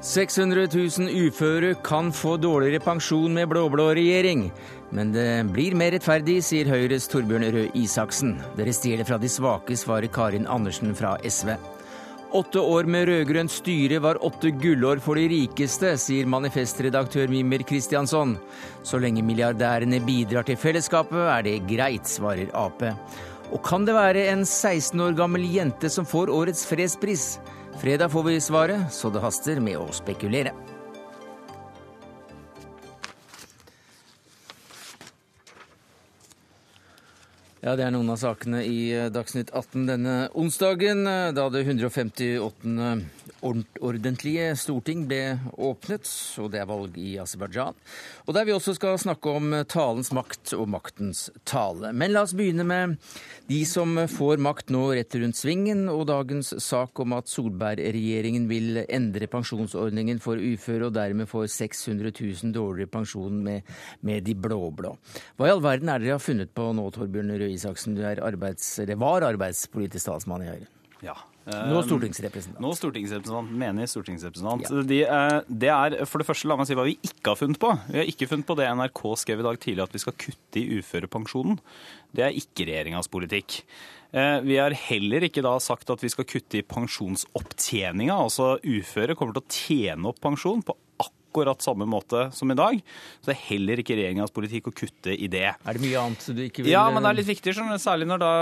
600 000 uføre kan få dårligere pensjon med blå-blå regjering. Men det blir mer rettferdig, sier Høyres Torbjørn Røe Isaksen. Dere stjeler fra de svake, svarer Karin Andersen fra SV. Åtte år med rød-grønt styre var åtte gullår for de rikeste, sier manifestredaktør Mimmer Kristiansson. Så lenge milliardærene bidrar til fellesskapet, er det greit, svarer Ap. Og kan det være en 16 år gammel jente som får årets fredspris? Fredag får vi svaret, så det haster med å spekulere. Ja, Det er noen av sakene i eh, Dagsnytt 18 denne onsdagen, eh, da det 158. ordentlige storting ble åpnet, og det er valg i Aserbajdsjan. Og der vi også skal snakke om talens makt og maktens tale. Men la oss begynne med de som får makt nå rett rundt svingen, og dagens sak om at Solberg-regjeringen vil endre pensjonsordningen for uføre, og dermed får 600 000 dårligere pensjon med, med de blå-blå. Hva i all verden er dere har funnet på nå, Torbjørn Røe Isaksen? Du er arbeids, eller var arbeidspolitisk talsmann i Høyre. Ja. Nå stortingsrepresentant. Nå stortingsrepresentant, Menig stortingsrepresentant. Ja. De, det er, for det første, la meg si hva vi ikke har funnet på. Vi har ikke funnet på det NRK skrev i dag tidlig, at vi skal kutte i uførepensjonen. Det er ikke regjeringas politikk. Eh, vi har heller ikke da sagt at vi skal kutte i pensjonsopptjeninga. Altså uføre kommer til å tjene opp pensjon på akkurat samme måte som i dag. Så det er heller ikke regjeringas politikk å kutte i det. Er det mye annet du ikke vil Ja, men det er litt viktig, særlig når da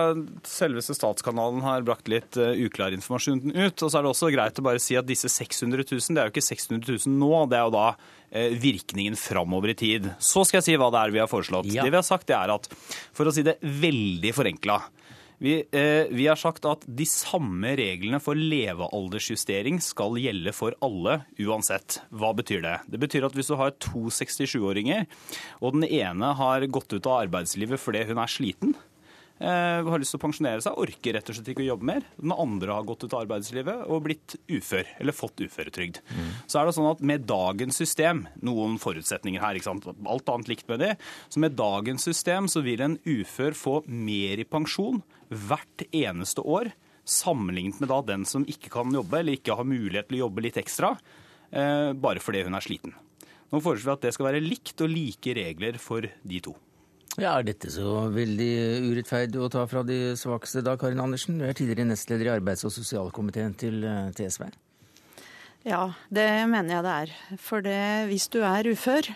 selveste statskanalen har brakt litt uh, uklar informasjon ut. Og så er det også greit å bare si at disse 600 000, det er jo ikke 600 000 nå, det er jo da uh, virkningen framover i tid. Så skal jeg si hva det er vi har foreslått. Ja. Det vi har sagt, det er at for å si det veldig forenkla vi, eh, vi, har sagt at de samme reglene for levealdersjustering skal gjelde for alle uansett. Hva betyr det? Det betyr at hvis du har to 67-åringer, og den ene har gått ut av arbeidslivet fordi hun er sliten, eh, har lyst til å pensjonere seg, orker rett og slett ikke å jobbe mer. Den andre har gått ut av arbeidslivet og blitt ufør, eller fått uføretrygd. Mm. Så er det sånn at med dagens system, noen forutsetninger her, ikke sant? alt annet likt med det, så med dagens system så vil en ufør få mer i pensjon hvert eneste år, sammenlignet med da den som ikke kan jobbe eller ikke har mulighet til å jobbe litt ekstra, eh, bare fordi hun er sliten. Nå foreslår vi at det skal være likt og like regler for de to. Ja, Er dette så veldig urettferdig å ta fra de svakeste da, Karin Andersen? Du er tidligere nestleder i arbeids- og sosialkomiteen til, TSV. Ja, det mener jeg det er. For det, hvis du er ufør,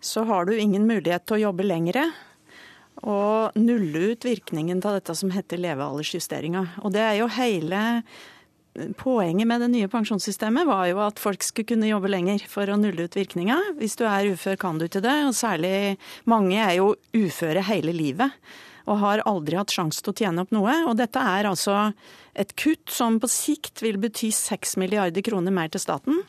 så har du ingen mulighet til å jobbe lengre og nulle ut virkningen av dette som heter levealdersjusteringa. Og det er jo hele Poenget med det nye pensjonssystemet var jo at folk skulle kunne jobbe lenger for å nulle ut virkninga. Hvis du er ufør, kan du ikke det. Og særlig mange er jo uføre hele livet og har aldri hatt sjanse til å tjene opp noe. Og dette er altså et kutt som på sikt vil bety 6 milliarder kroner mer til staten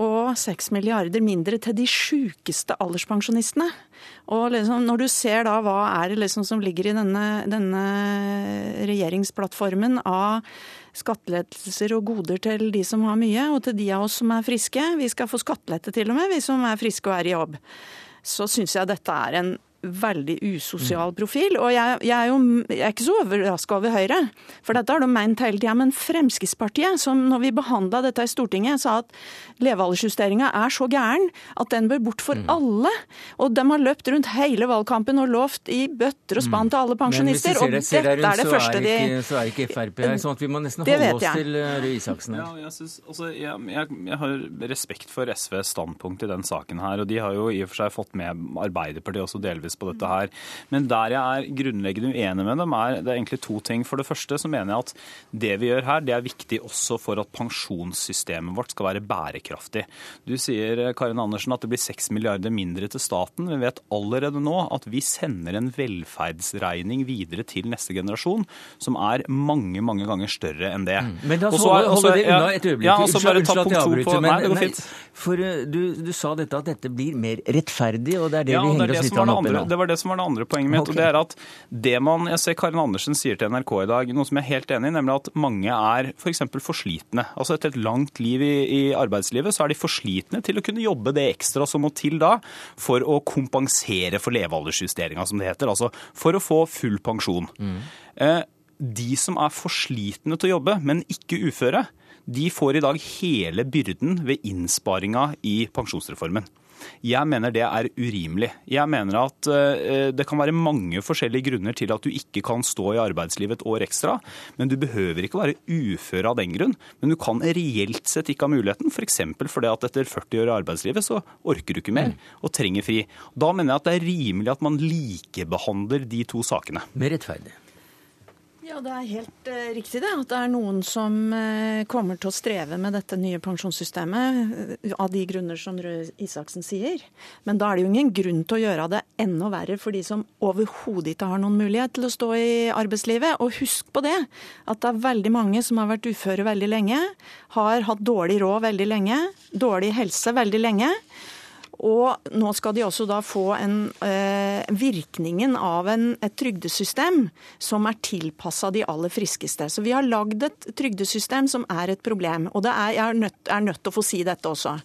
og 6 milliarder mindre til de sjukeste alderspensjonistene. Og liksom, når du ser da hva er det liksom som ligger i denne, denne regjeringsplattformen av skattelettelser og goder til de som har mye, og til de av oss som er friske, vi skal få skattelette til og med, vi som er friske og er i jobb, så syns jeg dette er en veldig usosial profil. Og jeg, jeg, er jo jeg er ikke så overraska over Høyre, for dette har de ment hele tida. Men Fremskrittspartiet, som når vi behandla dette i Stortinget, sa at levealdersjusteringa er så gæren at den bør bort for mm. alle. Og de har løpt rundt hele valgkampen og lovt i bøtter og spann mm. til alle pensjonister. Og dette er det første de Så er ikke Frp her, sånn at vi må nesten holde oss til eh, Røe Isaksen her. Ja, jeg, synes, altså, jeg, jeg, jeg har respekt for SVs standpunkt i den saken her, og de har jo i og for seg fått med Arbeiderpartiet også delvis delvis på dette her. Men der jeg er grunnleggende uenig med dem, er det er egentlig to ting. For det første så mener jeg at det vi gjør her, det er viktig også for at pensjonssystemet vårt skal være bærekraftig. Du sier Karin Andersen, at det blir 6 milliarder mindre til staten. Vi vet allerede nå at vi sender en velferdsregning videre til neste generasjon som er mange, mange ganger større enn det. Mm. Men da så, holder det unna et øyeblikk. Ja, unnskyld, unnskyld ta punkt to Men, nei, nei, for eh, du, du, sa dette at dette blir mer rettferdig, og det er det ja, vi henger oss litt opp i det var det som var det andre poenget mitt. Okay. og det er at det man, Jeg ser Karin Andersen sier til NRK i dag, noe som jeg er helt enig i, nemlig at mange er f.eks. For, for slitne. Altså Etter et langt liv i, i, arbeidslivet så er de for slitne til å kunne jobbe det ekstra som må til da for å kompensere for levealdersjusteringa, som det heter. Altså for å få full pensjon. Mm. Eh, de som er for slitne til å jobbe, men ikke uføre, de får i dag hele byrden ved innsparinga i pensjonsreformen. Jeg mener det er urimelig. Jeg mener at uh, det kan være mange forskjellige grunner til at du ikke kan stå i arbeidslivet et år ekstra. Men du behøver ikke være ufør av den grunn. Men du kan reelt sett ikke ha muligheten, f.eks. For fordi at etter 40 år i arbeidslivet så orker du ikke mer og trenger fri. Da mener jeg at det er rimelig at man likebehandler de to sakene. Mer rettferdig. Ja, Det er helt uh, riktig det, at det er noen som uh, kommer til å streve med dette nye pensjonssystemet uh, av de grunner som Røe Isaksen sier. Men da er det jo ingen grunn til å gjøre det enda verre for de som overhodet ikke har noen mulighet til å stå i arbeidslivet. Og husk på det, at det er veldig mange som har vært uføre veldig lenge, har hatt dårlig råd veldig lenge, dårlig helse veldig lenge. Og nå skal de også da få en, eh, virkningen av en, et trygdesystem som er tilpassa de aller friskeste. Så vi har lagd et trygdesystem som er et problem. Og er, jeg er nødt, til å få si dette også.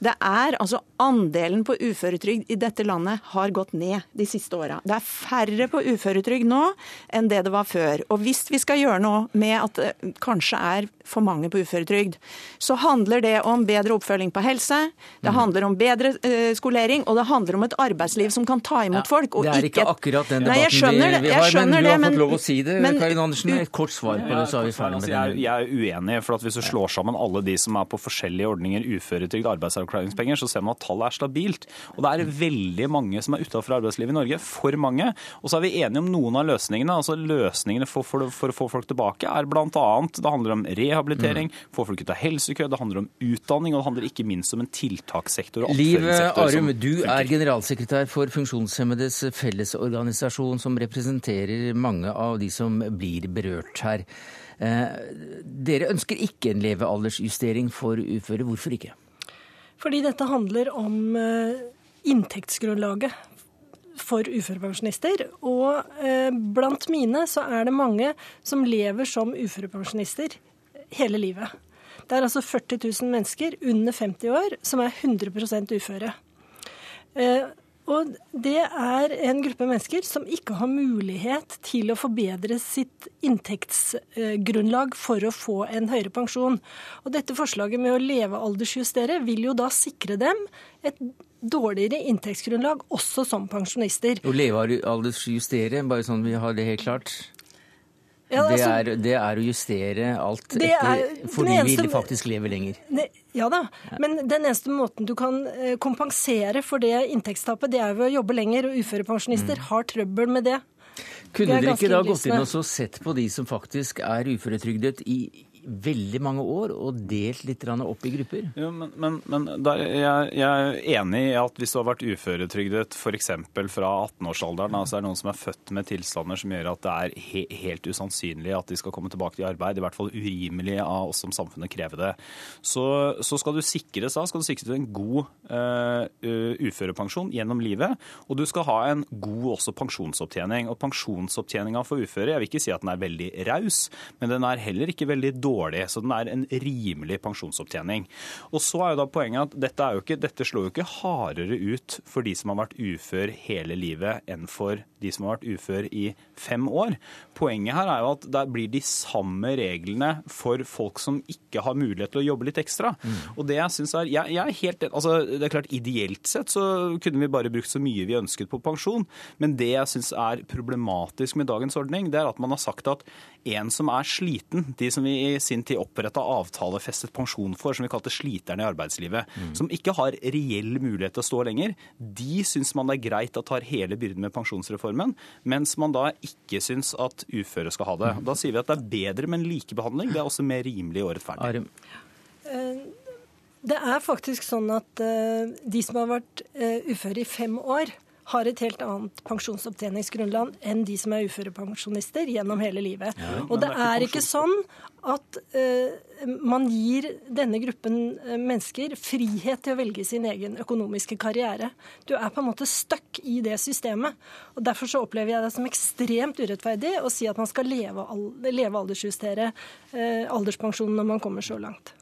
Det er altså Andelen på uføretrygd i dette landet har gått ned de siste åra. Det er færre på uføretrygd nå enn det det var før. Og hvis vi skal gjøre noe med at det kanskje er for mange på uføretrygd, så handler det om bedre oppfølging på helse, det handler om bedre uh, skolering, og det handler om et arbeidsliv som kan ta imot ja, folk. det er ikke, akkurat den debatten Nei, vi, vi, har, men du har fått lov å si det. Men, Karin Andersen, et kort svar på det, så er vi ferdig med det. Jeg, jeg er uenig, for at hvis du slår sammen alle de som er på forskjellige ordninger, uføretrygd, arbeidsavklaringspenger, så ser man at tallet er stabilt. Og det er veldig mange som er utafor arbeidslivet i Norge. For mange. Og så er vi enige om noen av løsningene. Altså Løsningene for, for, for å få folk tilbake er bl.a. det handler om rehabilitering, mm. få folk ut av helsekø, det handler om utdanning, og det handler ikke minst om en tiltakssektor Liv Arum, du er generalsekretær for Funksjonshemmedes Fellesorganisasjon, som representerer mange av de som blir berørt her. Eh, dere ønsker ikke en levealdersjustering for uføre. Hvorfor ikke? Fordi dette handler om eh, inntektsgrunnlaget for uførepensjonister. Og eh, blant mine så er det mange som lever som uførepensjonister hele livet. Det er altså 40 000 mennesker under 50 år som er 100% uføre. Og det er en gruppe mennesker som ikke har mulighet til å forbedre sitt inntektsgrunnlag for å få en høyere pensjon. Og dette forslaget med å levealdersjustere vil jo da sikre dem et dårligere inntektsgrunnlag også som pensjonister. Å levealdersjustere, bare sånn vi har det helt klart? Ja, altså, det, er, det, er, å justere alt etter, fordi eneste, vi faktisk lever lenger. Ne, ja da, men den eneste måten du kan eh, kompensere for det inntektstapet, det er ved å jobbe lenger, og uførepensjonister mm. har trøbbel med det. Kunne dere ikke da gått inn og sett på de som faktisk er uføretrygdet i veldig mange år og delt litt opp i grupper. Jo, men, men, men der, jeg, jeg, er enig i at hvis du har vært uføretrygdet f.eks. fra 18-årsalderen, altså er det noen som er født med tilstander som gjør at det er he helt usannsynlig at de skal komme tilbake til arbeid, i hvert fall urimelig av oss som samfunnet krever det, så, så skal du sikres da, skal du sikres en god uh, uførepensjon gjennom livet, og du skal ha en god også pensjonsopptjening. Og pensjonsopptjeninga for uføre, jeg vil ikke si at den er veldig raus, men den er heller ikke veldig dårlig dårlig. Så den er en rimelig pensjonsopptjening. Og så er jo da poenget at dette, ikke, dette slår jo ikke hardere ut for de som har vært ufør hele livet, enn for de som har vært ufør i fem år. Poenget her er jo at det blir de samme reglene for folk som ikke har mulighet til å jobbe litt ekstra. Mm. Og det jeg synes er, jeg, jeg, er helt, altså det er klart Ideelt sett så kunne vi bare brukt så mye vi ønsket på pensjon, men det jeg syns er problematisk med dagens ordning, det er at man har sagt at en som er sliten, de som vi i sin tid oppretta avtalefestet pensjon for, som vi kalte sliterne i arbeidslivet, mm. som ikke har reell mulighet til å stå lenger, de syns man det er greit at tar hele byrden med pensjonsreformen, mens man da ikke syns at uføre skal ha det. Da sier vi at det er bedre med en likebehandling. Det er også mer rimelig og rettferdig. Eh, det er faktisk sånn at eh, de som har vært eh, uføre i fem år, har et helt annet pensjonsopptjeningsgrunnlag enn de som er uførepensjonister gjennom hele livet. Ja, og det er ikke sånn at uh, man gir denne gruppen uh, mennesker frihet til å velge sin egen økonomiske karriere. Du er på en måte stuck i det systemet. og Derfor så opplever jeg det som ekstremt urettferdig å si at man skal leve, aldersjustere uh, alderspensjonen når man kommer så langt.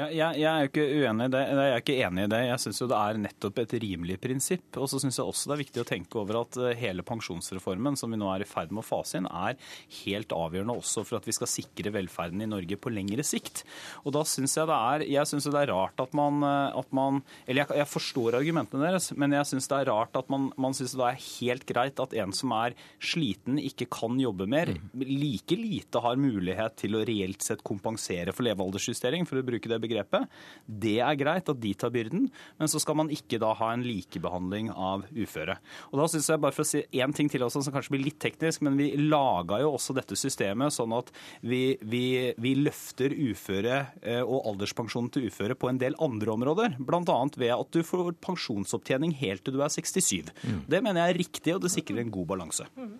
Jeg, jeg, er jo ikke uenig i det. Jeg er ikke enig i det. Jeg syns jo det er nettopp et rimelig prinsipp. Og så syns jeg også det er viktig å tenke over at eh, hele pensjonsreformen som vi nå er i ferd med å fase inn, er helt avgjørende også for at vi skal sikre velferden i Norge på lengre sikt. Og da syns jeg det er jeg synes det er rart at man, eh, at man Eller jeg, jeg, forstår argumentene deres, men jeg syns det er rart at man, man syns det er helt greit at en som er sliten, ikke kan jobbe mer, like lite har mulighet til å reelt sett kompensere for levealdersjustering, for å bruke det begrepet begrepet. Det er greit at de tar byrden, men så skal man ikke da ha en likebehandling av uføre. Og da synes jeg bare for å si én ting til også, som kanskje blir litt teknisk, men vi laga jo også dette systemet sånn at vi, vi, vi løfter uføre eh, og alderspensjonen til uføre på en del andre områder. Bl.a. ved at du får pensjonsopptjening helt til du er 67. Mm. Det mener jeg er riktig, og det sikrer en god balanse. Mm.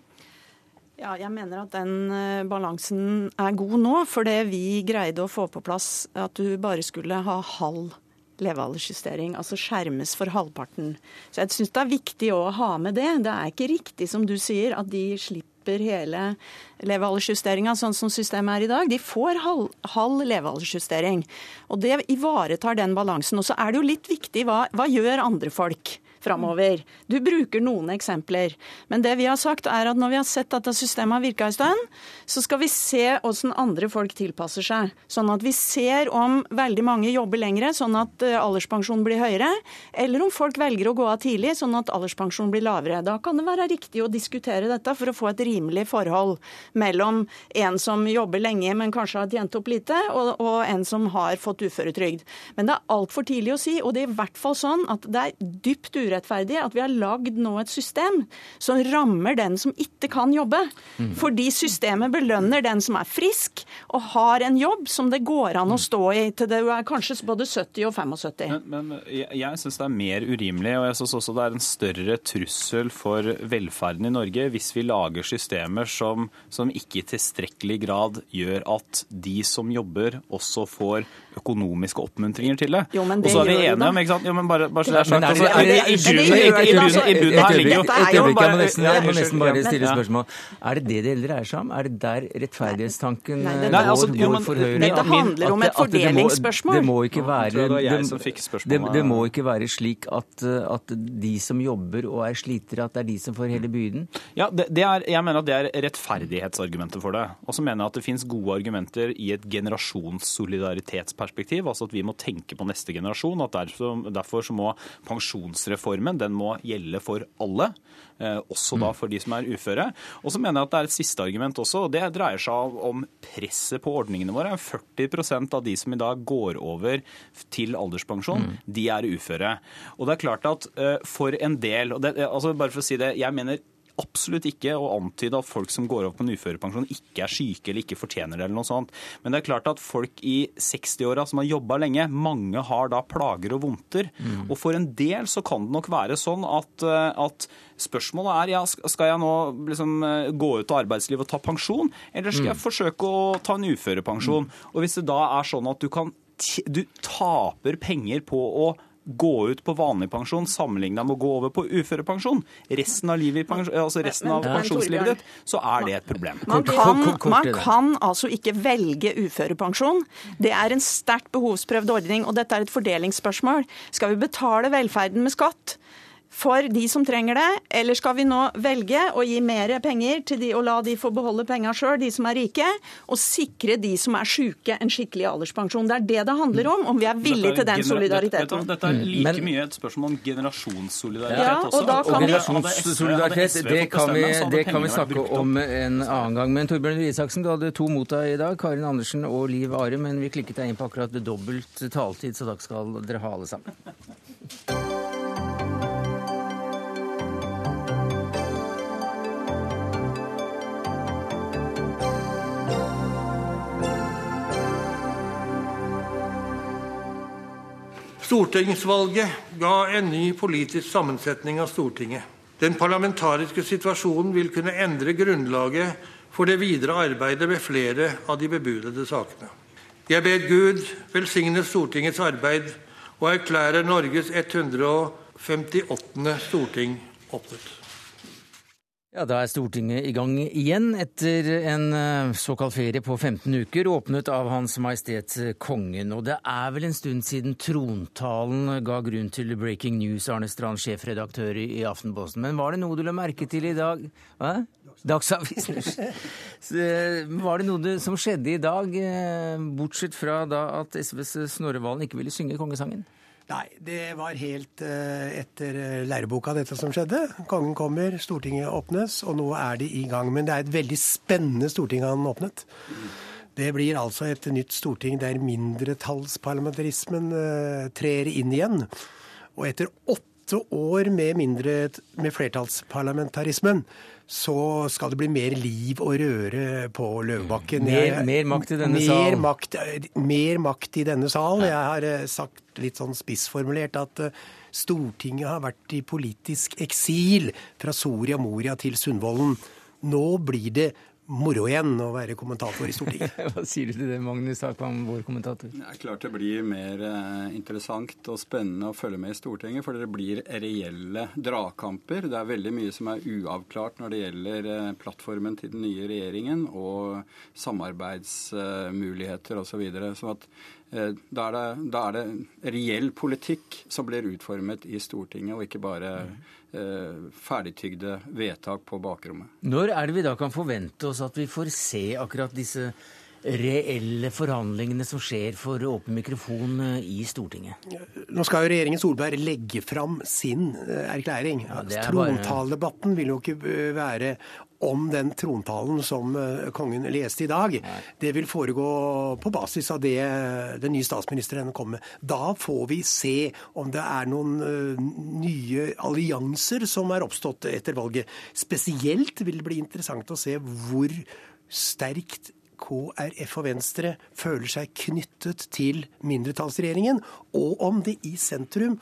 Ja, jeg mener at den uh, balansen er god nå, fordi vi greide å få på plass at du bare skulle ha halv levealdersjustering, altså skjermes for halvparten. Så jeg syns det er viktig å ha med det. Det er ikke riktig som du sier, at de slipper hele levealdersjusteringa sånn som systemet er i dag. De får halv, halv levealdersjustering. Og det ivaretar den balansen. Og så er det jo litt viktig hva, hva gjør andre folk? Framover. Du bruker noen eksempler. Men det vi har sagt er at når vi har sett at systemet har virka en stund, så skal vi se hvordan andre folk tilpasser seg. Sånn at vi ser om veldig mange jobber lengre, sånn at eh, alderspensjonen blir høyere. Eller om folk velger å gå av tidlig, sånn at alderspensjonen blir lavere. Da kan det være riktig å diskutere dette for å få et rimelig forhold mellom en som jobber lenge, men kanskje har tjent opp lite, og, og en som har fått uføretrygd. Men det er altfor tidlig å si, og det er i hvert fall sånn at det er dypt urettferdig urettferdig at vi har lagd nå et system som rammer den som ikke kan jobbe. Mm. Fordi systemet belønner den som er frisk og har en jobb som det går an å stå i til det er kanskje både 70 og 75. Men, men jeg, jeg syns det er mer urimelig, og jeg syns også det er en større trussel for velferden i Norge hvis vi lager systemer som, som ikke i tilstrekkelig grad gjør at de som jobber, også får økonomiske oppmuntringer til det. Jo, men det og så er vi enige om, ikke sant? Jo, men bare, bare så det er sagt, altså, er det, i bunnen her ligger jo Jeg må nesten bare stille spørsmål. Er det det det dreier seg om? Er det der rettferdighetstanken altså, går for Høyre? Dette handler om et fordelingsspørsmål. Det må ikke være det må ikke være slik at, at de som jobber og er slitere, at det er de som får hele byrden? Ja, det, det er, jeg mener at det er rettferdighetsargumentet for det. Og så mener jeg at det finnes gode argumenter i et generasjonssolidaritetsperspektiv altså at vi må tenke på neste generasjon. at Derfor, derfor så må pensjonsreformen den må gjelde for alle. Eh, også da for de som er uføre. Og så mener jeg at det er et siste argument også, og det dreier seg om presset på ordningene våre. 40% av de som i dag går over til alderspensjon, mm. de er uføre. Og det er klart at uh, for en del, og det, altså bare for å si det, jeg mener absolutt ikke å antyde at folk som går over på en uførepensjon ikke er syke eller ikke fortjener det eller noe sånt. Men det er klart at folk i 60-åra som har jobba lenge, mange har da plager og vondter. Mm. Og for en del så kan det nok være sånn at, eh, at Spørsmålet er ja, skal jeg nå liksom eh, gå ut av arbeidslivet og ta pensjon, eller skal jeg mm. forsøke å ta en uførepensjon? Mm. Og Hvis det da er sånn at du, kan, du taper penger på å gå ut på vanlig pensjon sammenligna med å gå over på uførepensjon resten av, livet, altså resten av pensjonslivet ditt, så er det et problem. Man kan, man kan altså ikke velge uførepensjon. Det er en sterkt behovsprøvd ordning, og dette er et fordelingsspørsmål. Skal vi betale velferden med skatt? For de som trenger det, eller skal vi nå velge å gi mer penger til de og la de få beholde penga sjøl, de som er rike, og sikre de som er sjuke, en skikkelig alderspensjon? Det er det det handler om, om vi er villige til den solidariteten. Dette, er like Men, mye et spørsmål om generasjonssolidaritet ja, også. Og, og generasjonssolidaritet, det, kan vi, det kan vi snakke om en annen gang. Men Torbjørn Isaksen, du hadde to mot deg i dag, Karin Andersen og Liv Are, men vi klikket deg inn på akkurat dobbelt taletid, så takk skal dere ha alle sammen. Stortingsvalget ga en ny politisk sammensetning av Stortinget. Den parlamentariske situasjonen vil kunne endre grunnlaget for det videre arbeidet med flere av de bebudede sakene. Jeg ber Gud velsigne Stortingets arbeid og erklærer Norges 158. storting åpnet. Ja, Da er Stortinget i gang igjen etter en eh, såkalt ferie på 15 uker, åpnet av Hans Majestet Kongen. Og det er vel en stund siden trontalen ga grunn til breaking news, Arne Strand, sjefredaktør i Aftenposten. Men var det noe du la merke til i dag? Hva? Dagsavisen. Var det noe som skjedde i dag, eh, bortsett fra da at SVs Snorre Valen ikke ville synge kongesangen? Nei, det var helt uh, etter eh, læreboka dette som skjedde. Kongen kommer, Stortinget åpnes, og nå er de i gang. Men det er et veldig spennende storting han åpnet. Det blir altså et nytt storting der mindretallsparlamentarismen uh, trer inn igjen. Og etter åtte år med, mindre, med flertallsparlamentarismen så skal det bli mer liv og røre på Løvebakken. Mer, mer, makt i denne sal. Makt, mer makt i denne sal. Jeg har eh, sagt litt sånn spissformulert at eh, Stortinget har vært i politisk eksil fra Soria Moria til Sundvolden. Nå blir det moro igjen å være kommentator i Stortinget. Hva sier du til det, Magnus Hakvam, vår kommentator? Det er klart det blir mer eh, interessant og spennende å følge med i Stortinget, for det blir reelle dragkamper. Det er veldig mye som er uavklart når det gjelder eh, plattformen til den nye regjeringen og samarbeidsmuligheter osv. Så, videre. så at eh, da er, det, da er det reell politikk som blir utformet i Stortinget, og ikke bare eh, ferdigtygde vedtak på bakrommet. Når er det vi da kan forvente oss at vi får se akkurat disse reelle forhandlingene som skjer for åpen mikrofon eh, i Stortinget? Nå skal jo regjeringen Solberg legge fram sin eh, erklæring. Ja, er Trontaledebatten vil jo ikke eh, være om den trontalen som kongen leste i dag. Det vil foregå på basis av det den nye statsministeren kommer med. Da får vi se om det er noen nye allianser som er oppstått etter valget. Spesielt vil det bli interessant å se hvor sterkt KrF og Venstre føler seg knyttet til mindretallsregjeringen, og om det i sentrum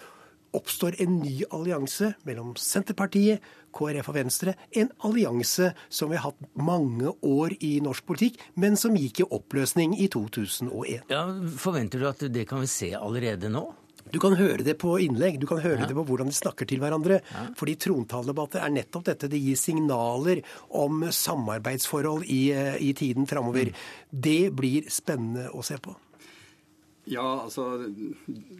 oppstår en ny allianse mellom Senterpartiet, KrF og Venstre. En allianse som vi har hatt mange år i norsk politikk, men som gikk i oppløsning i 2001. Ja, Forventer du at det kan vi se allerede nå? Du kan høre det på innlegg, du kan høre det på hvordan de snakker til hverandre. Fordi trontaledebatter er nettopp dette. Det gir signaler om samarbeidsforhold i, eh, i tiden framover. Det blir spennende å se på. Ja, altså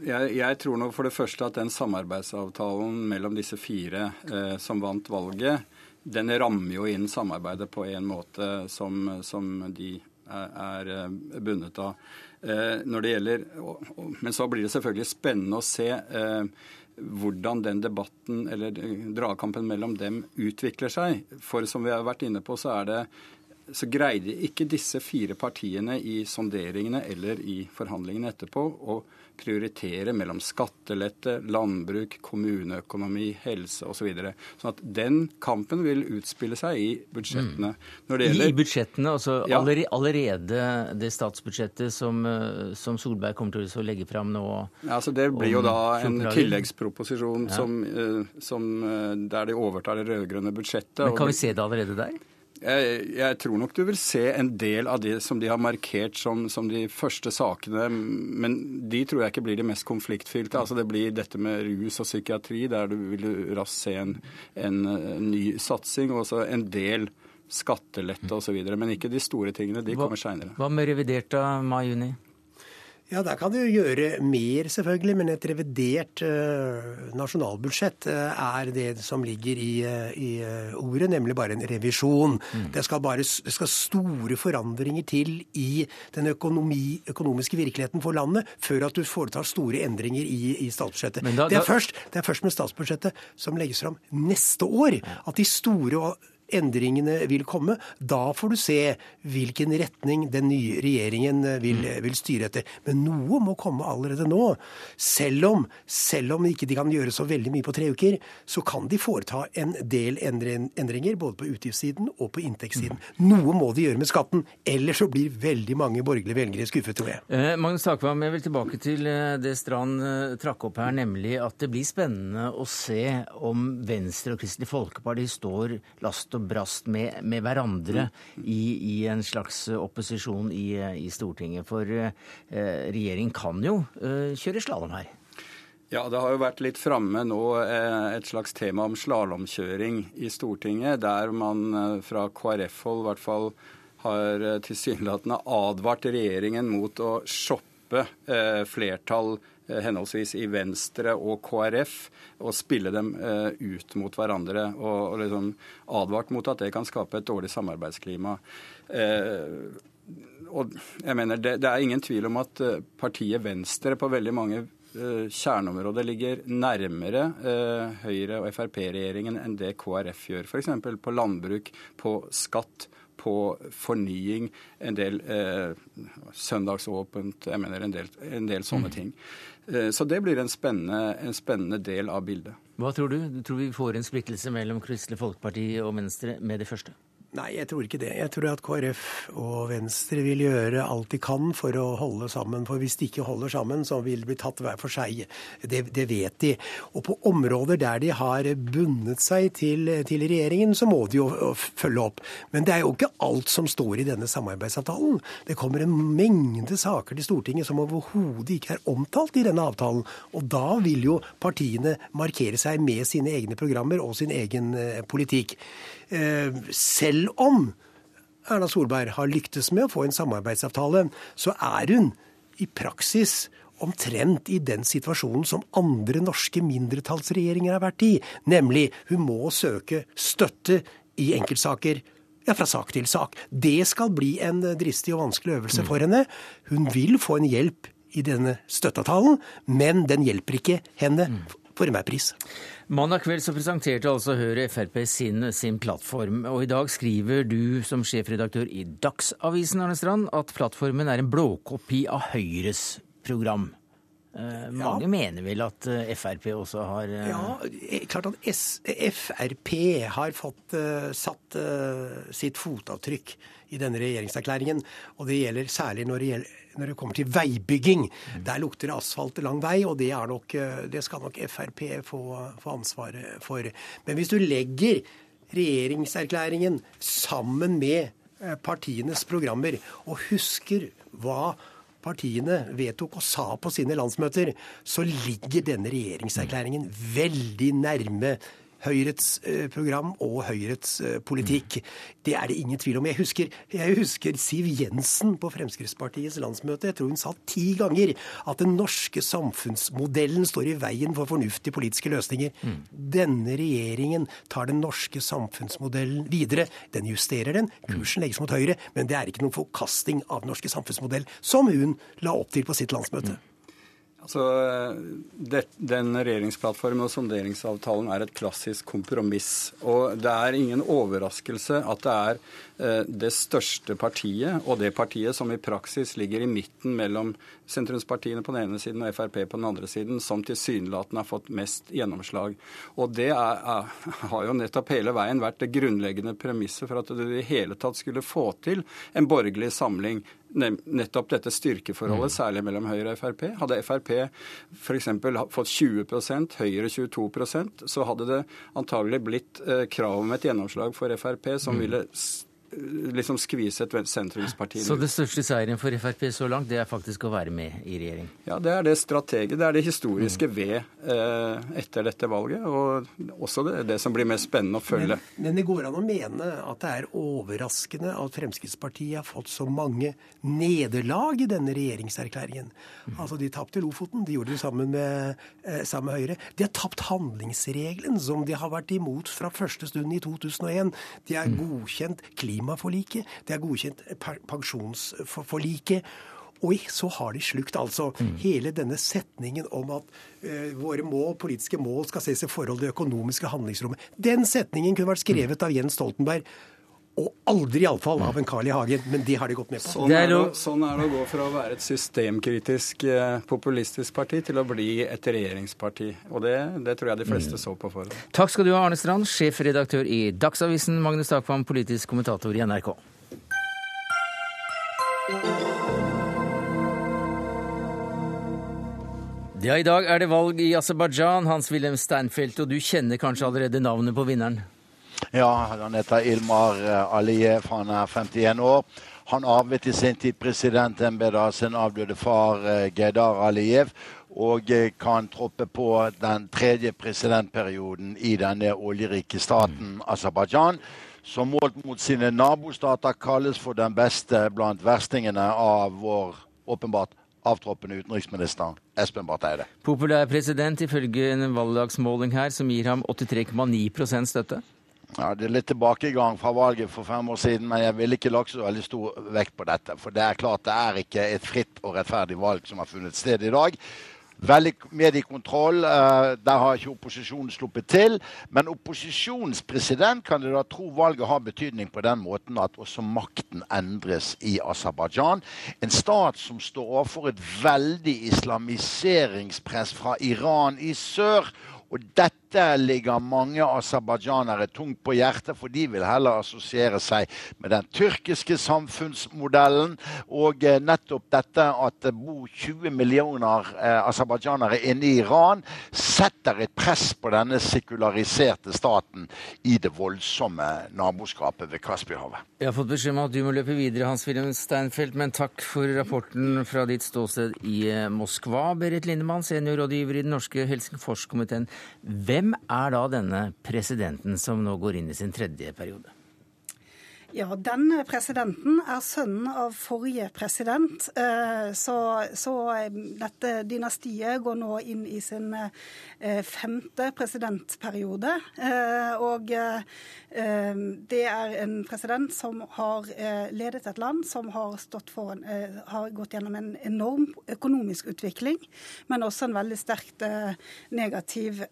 jeg, jeg, tror nå for det første at den samarbeidsavtalen mellom disse fire eh, som vant valget, den rammer jo inn samarbeidet på en måte som, som de er, er eh, bundet av. Eh, når det gjelder, Men så blir det selvfølgelig spennende å se eh, hvordan den debatten eller dragkampen mellom dem utvikler seg. For som vi har vært inne på, så det så greide ikke disse fire partiene i sonderingene eller i forhandlingene etterpå å prioritere mellom skattelette, landbruk, kommuneøkonomi, helse osv. Så videre. sånn at den kampen vil utspille seg i budsjettene. Gjelder... I budsjettene, altså ja. allerede det statsbudsjettet som, eh, som, Solberg kommer til å legge fram nå? Ja, altså Det blir jo da en tilleggsproposisjon ja. som, eh, som, eh, der de overtar det rød-grønne budsjettet. Men Kan vi se det allerede der? Jeg, jeg, tror nok du vil se en del av det som de har markert som, som, de første sakene, men de tror jeg ikke blir de mest konfliktfylte. Altså Det blir dette med rus og psykiatri, der du vil raskt se en, en, ny satsing. Og også en del skattelette osv. Men ikke de store tingene. De kommer seinere. Hva med revidert av mai-juni? Ja, der kan du gjøre mer, selvfølgelig. Men et revidert uh, nasjonalbudsjett uh, er det som ligger i, uh, i ordet, nemlig bare en revisjon. Mm. Det, skal bare, det skal store forandringer til i den økonomi, økonomiske virkeligheten for landet før at du foretar store endringer i, i statsbudsjettet. Da, det, er først, det, er først, med statsbudsjettet som legges fram neste år, at de store endringene vil komme. Da får du se hvilken retning den nye regjeringen vil, mm. vil styre etter. Men noe må komme allerede nå. Selv om, selv om ikke de kan gjøre så veldig mye på tre uker, så kan de foreta en del endringer både på utgiftssiden og på inntektssiden. Mm. Noe må de gjøre med skatten, ellers så blir veldig mange borgerlige velgere skuffet, tror jeg. Eh, Magnus Takvam, jeg vil tilbake til eh, det Strand eh, trakk opp her, nemlig at det blir spennende å se om Venstre og Kristelig Folkeparti står last og og brast med, med hverandre i, i, en slags opposisjon i, i Stortinget. For eh, regjeringen kan jo eh, kjøre slalåm her. Ja, det har jo vært litt framme nå eh, et slags tema om slalåmkjøring i Stortinget, der man eh, fra KrF-hold i hvert fall har eh, tilsynelatende advart regjeringen mot å shoppe flertall henholdsvis i Venstre og KrF, og spille dem ut mot hverandre. Og, liksom advart mot at det kan skape et dårlig samarbeidsklima. og jeg mener, det, er ingen tvil om at partiet Venstre på veldig mange Eh, kjerneområdet ligger nærmere eh, Høyre- og Frp-regjeringen enn det KrF gjør. F.eks. på landbruk, på skatt, på fornying, en del eh, søndagsåpent, jeg mener en del, en del sånne mm. ting. Eh, så det blir en spennende, en spennende, del av bildet. Hva tror du? Du tror vi får en splittelse mellom Kristelig Folkeparti og Venstre med det første? Nei, jeg tror ikke det. Jeg tror at KrF og Venstre vil gjøre alt de kan for å holde sammen. For hvis de ikke holder sammen, så vil de bli tatt hver for seg. Det, det vet de. Og på områder der de har bundet seg til, til, regjeringen, så må de jo følge opp. Men det er jo ikke alt som står i denne samarbeidsavtalen. Det kommer en mengde saker til Stortinget som overhodet ikke er omtalt i denne avtalen. Og da vil jo partiene markere seg med sine egne programmer og sin egen eh, politikk. Eh, selv om Erna Solberg har lyktes med å få en samarbeidsavtale, så er hun i praksis omtrent i den situasjonen som andre norske mindretallsregjeringer har vært i. Nemlig hun må søke støtte i enkeltsaker. Ja, fra sak til sak. Det skal bli en dristig og vanskelig øvelse for henne. Hun vil få en hjelp i denne støtteavtalen, men den hjelper ikke henne for enhver pris. Mandag kveld så presenterte altså Høyre Frp sin, sin, plattform. Og i dag skriver du som sjefredaktør i Dagsavisen Arne Strand, at plattformen er en blåkopi av Høyres program. Eh, mange ja. mener vel at eh, Frp også har eh... Ja, klart at Frp har fått satt sitt fotavtrykk i denne regjeringserklæringen. Og det gjelder særlig når det, gjelder, når det kommer til veibygging. Mm. Der lukter det asfalt lang vei, og det, nok, det skal nok Frp få, få ansvaret for. Men hvis du legger regjeringserklæringen sammen med partienes programmer, og husker hva partiene vedtok og sa på sine landsmøter, så ligger denne regjeringserklæringen veldig nærme Høyrets eh, program og Høyrets eh, politikk. Det er det ingen tvil om. Jeg husker, jeg husker Siv Jensen på Fremskrittspartiets landsmøte. Jeg tror hun sa ti ganger at den norske samfunnsmodellen står i veien for fornuftige politiske løsninger. Mm. Denne regjeringen tar den norske samfunnsmodellen videre. Den justerer den. Kursen legges mot høyre. Men det er ikke noen forkasting av den norske samfunnsmodell, som hun la opp til på sitt landsmøte. Mm. Altså, det, Den regjeringsplattformen og sonderingsavtalen er et klassisk kompromiss. Og det er ingen overraskelse at det er eh, det største partiet, og det partiet som i praksis ligger i midten mellom sentrumspartiene på den ene siden og Frp på den andre siden, som tilsynelatende har fått mest gjennomslag. Og det er, er, har jo nettopp hele veien vært det grunnleggende premisset for at det i hele tatt skulle få til en borgerlig samling nettopp dette styrkeforholdet, mm. særlig mellom Høyre og Frp. Hadde Frp f.eks. fått 20% Høyre 22% så hadde det antagelig blitt eh, krav om et gjennomslag for Frp som mm. ville liksom skvise et sentrumsparti. Så det største seieren for Frp så langt, det er faktisk å være med i regjering? Ja, det er det strateget. Det er det historiske mm. ved eh, etter dette valget. Og også det, det, som blir mest spennende å følge. Men, men, det går an å mene at det er overraskende at Fremskrittspartiet har fått så mange nederlag i denne regjeringserklæringen. Mm. Altså, de tapte Lofoten. De gjorde det sammen med, eh, sammen med Høyre. De har tapt handlingsregelen, som de har vært imot fra første stund i 2001. De har mm. godkjent klima klimaforliket, det er godkjent pensjonsforliket. Og så har de slukt altså mm. hele denne setningen om at uh, våre mål, politiske mål skal ses i forhold til det økonomiske handlingsrommet. Den setningen kunne vært skrevet av Jens Stoltenberg. Og aldri iallfall av en Carl I. Hagen, men det har de gått med på. Sånn er, det, sånn er det å gå fra å være et systemkritisk, eh, populistisk parti til å bli et regjeringsparti. Og det, det tror jeg de fleste mm. så på forhånd. Takk skal du ha, Arne Strand, sjefredaktør i Dagsavisen, Magnus Takvam, politisk kommentator i NRK. Ja, I dag er det valg i Aserbajdsjan, Hans-Wilhelm Steinfeld, og du kjenner kanskje allerede navnet på vinneren? Ja, han heter Ilmar eh, Aliyev. Han er 51 år. Han arvet i sin tid presidentembetet av sin avdøde far Geidar Aliyev. og eh, kan troppe på den tredje presidentperioden i denne oljerike staten Aserbajdsjan som målt mot sine nabostater kalles for den beste blant verstingene av vår åpenbart avtroppende utenriksminister Espen Barth Eide. Populær president ifølge en valgdagsmåling her som gir ham 83,9% støtte? Ja, Det er litt tilbakegang fra valget for fem år siden, men jeg ville ikke lagt så veldig stor vekt på dette. For det er klart det er ikke et fritt og rettferdig valg som har funnet sted i dag. Veldig mediekontroll. Uh, der har ikke opposisjonen sluppet til. Men opposisjonens da tro valget har betydning på den måten at også makten endres i Aserbajdsjan. En stat som står overfor et veldig islamiseringspress fra Iran i sør. Og dette ligger mange aserbajdsjanere tungt på hjertet, for de vil heller assosiere seg med den tyrkiske samfunnsmodellen. Og eh, nettopp dette at det bor 20 millioner eh, aserbajdsjanere inne i Iran, setter et press på denne sekulariserte staten i det voldsomme naboskapet ved Kaspihavet. Jeg har fått beskjed om at du må løpe videre, Hans-Wilhelm Steinfeld, men takk for rapporten fra ditt ståsted i eh, Moskva. Berit Lindemann, seniorrådgiver i den norske Helsingforskomiteen. Hvem er da denne presidenten som nå går inn i sin tredje periode? Ja, Denne presidenten er sønnen av forrige president. Eh, så, så, eh, dette dynastiet går nå inn i sin eh, femte presidentperiode. Og det er en president som har ledet et land som har, en, har gått gjennom en enorm økonomisk utvikling, men også en veldig sterkt negativ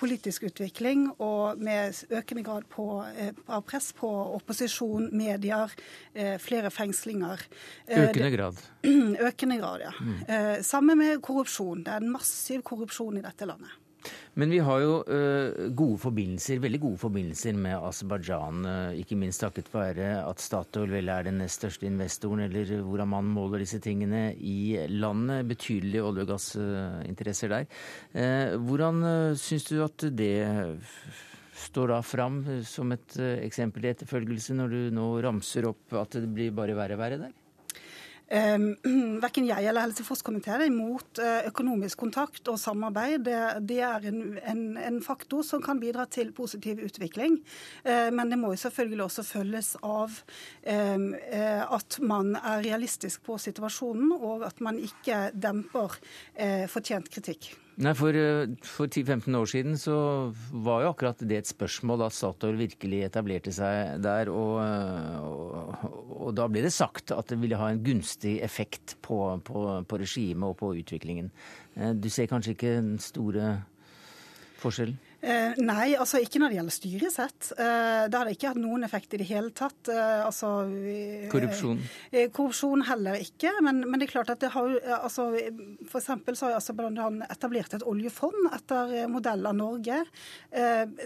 politisk utvikling, og med økende grad på, av press på opposisjonen opposisjon, medier, eh, flere fengslinger. Eh, økende grad? Økende grad, ja. Mm. Sammen med korrupsjon. Det er en massiv korrupsjon i dette landet. Men vi har jo gode forbindelser, veldig gode forbindelser med Aserbajdsjan. Ikke minst takket være at Statoil vel er den nest største investoren, eller hvordan man måler disse tingene i landet. Betydelige olje- og gassinteresser der. Hvordan syns du at det står da fram som et eh, eksempel i etterfølgelse, når du nå ramser opp at det blir bare verre og verre der? Um, verken jeg eller Helseforskomiteen er imot uh, økonomisk kontakt og samarbeid. Det, det er en, en, en, faktor som kan bidra til positiv utvikling. Uh, men det må jo selvfølgelig også følges av um, uh, at man er realistisk på situasjonen, og at man ikke demper fortjent kritikk. Nei, For, eh, for 10-15 år siden så var jo akkurat det et spørsmål at Statoil virkelig etablerte seg der. Og, eh, og, og, da ble det sagt at det ville ha en gunstig effekt på, på, på regimet og på utviklingen. Eh, du ser kanskje ikke den store forskjellen? Eh, nei, altså ikke når det gjelder styresett. Eh, det hadde ikke hatt noen effekt i det hele tatt. Eh, altså, eh, korrupsjon? Eh, korrupsjon heller ikke. Men, men, det er klart at det har eh, altså, For eksempel så har Aserbajdsjan etablert et oljefond etter modell av Norge.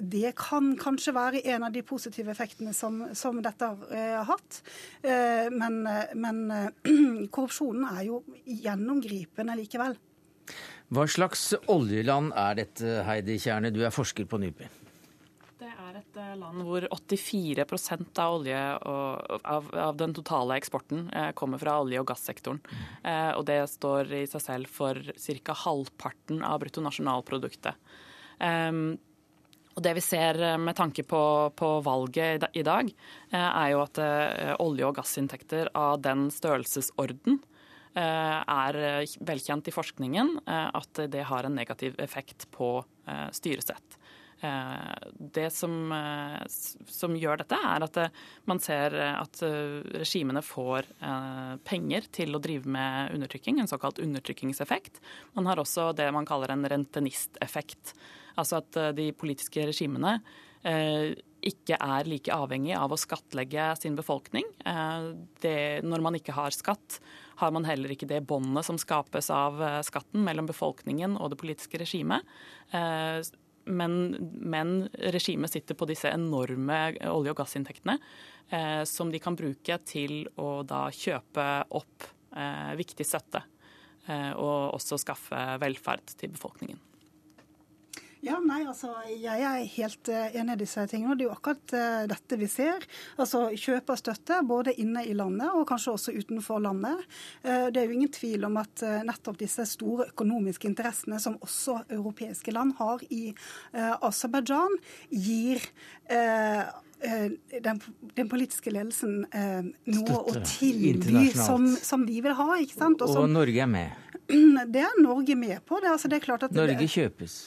det kan kanskje være en av de positive effektene som, som dette har hatt. men, men korrupsjonen er jo gjennomgripende likevel. Hva slags oljeland er dette, Heidi Kjerne? Du er forsker på NUPI. Det er et eh, land hvor 84% av olje og, av, av, den totale eksporten eh, kommer fra olje- og gassektoren. Eh, og det står i seg selv for ca. halvparten av bruttonasjonalproduktet. Eh, og det vi ser med tanke på, på valget i dag, er jo at olje- og gassinntekter av den størrelsesorden er eh, velkjent i forskningen eh, at det har en negativ effekt på styresett. Det som, som, gjør dette, er at man ser at regimene får penger til å drive med undertrykking, en såkalt undertrykkingseffekt. Man har også det man kaller en rentenisteffekt. Altså at de politiske regimene ikke er like avhengig av å skattlegge sin befolkning. Det, når man ikke har skatt, har man heller ikke det båndet som skapes av eh, skatten mellom befolkningen og det politiske regimet. Eh, men, men regimet sitter på disse enorme olje- og gassinntektene eh, som de kan bruke til å da kjøpe opp viktig støtte. Og også skaffe velferd til befolkningen. Ja, nei, altså, Jeg er helt uh, enig i disse tingene. og Det er jo akkurat uh, dette vi ser. Altså Kjøp av støtte både inne i landet og kanskje også utenfor landet. Uh, det er jo ingen tvil om at nettopp disse store økonomiske interessene som også europeiske land har i Aserbajdsjan, gir den, den, politiske ledelsen eh, noe å tilby som, som, de vil ha. ikke sant? Og, og Norge er med? Det er Norge med på. Det, altså, det er klart at Norge kjøpes?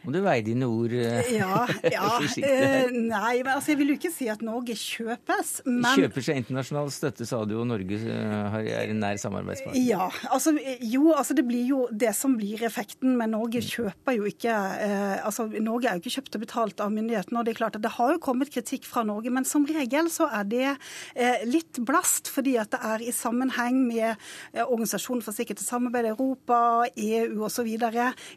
Må du veie dine ord eh, ja, ja, eh, Nei, men altså, jeg vil jo ikke si at Norge kjøpes, men Kjøper seg internasjonal støtte, sa du, og Norge eh, er en nær samarbeidspartner. Ja, altså jo, altså det blir jo det som blir effekten, men Norge kjøper jo ikke eh, Altså Norge er jo ikke kjøpt og betalt av myndighetene, og det er klart at det har jo kommet kritikk fra Norge, men som regel så er det eh, litt blast, fordi at det er i sammenheng med eh, Organisasjonen for sikkerhet og samarbeid i Europa, EU osv.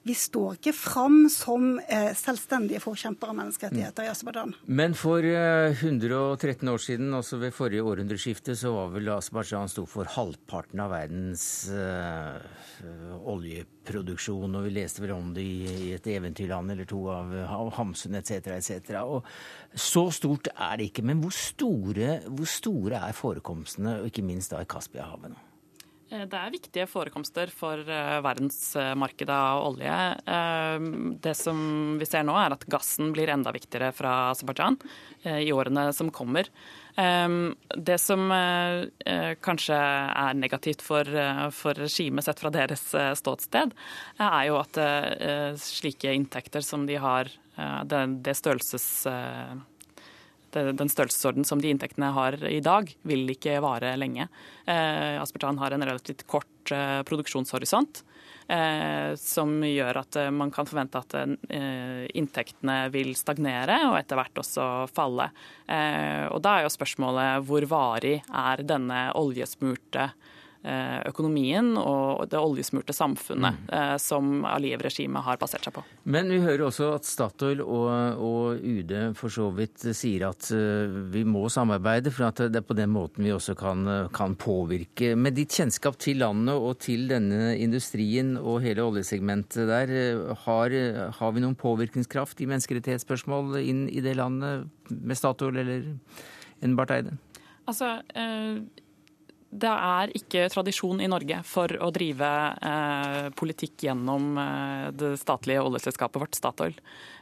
Vi står ikke fram som som eh, selvstendige forkjempere av menneskerettigheter i Aserbajdsjan. Men for 113 eh, år siden, også ved forrige århundreskifte, så var vel Aserbajdsjan sto for halvparten av verdens øh, oljeproduksjon. Og vi leste vel om det i, i et eventyrland eller to av, av Hamsun etc. etc. Og så stort er det ikke. Men hvor store, hvor store er forekomstene, og ikke minst da i Kaspiahavet nå? Eh, det er viktige forekomster for eh, verdensmarkedet av olje. Eh, det som vi ser nå, er at gassen blir enda viktigere fra Aserbajdsjan i årene som kommer. Det som kanskje er negativt for, for regimet sett fra deres ståsted, er jo at slike inntekter som de har, det, det størrelses den størrelsesorden som de inntektene har i dag, vil ikke vare lenge. Aspartan har en relativt kort eh, produksjonshorisont. Eh, som gjør at eh, man kan forvente at eh, inntektene vil stagnere og etter hvert også falle. Eh, og Da er jo spørsmålet hvor varig er denne oljesmurte Eh, økonomien og det oljesmurte samfunnet mm. Eh, som Aliyev-regimet har basert seg på. Men vi hører også at Statoil og, og UD for så vidt sier at eh, vi må samarbeide, for at det er på den måten vi også kan, kan påvirke. Med ditt kjennskap til landet og til denne industrien og hele oljesegmentet der, har, har vi noen påvirkningskraft i menneskerettighetsspørsmål inn i det landet med Statoil eller en Barth Eide? Altså, det er ikke tradisjon i Norge for å drive eh, politikk gjennom eh, det statlige oljeselskapet vårt, Statoil.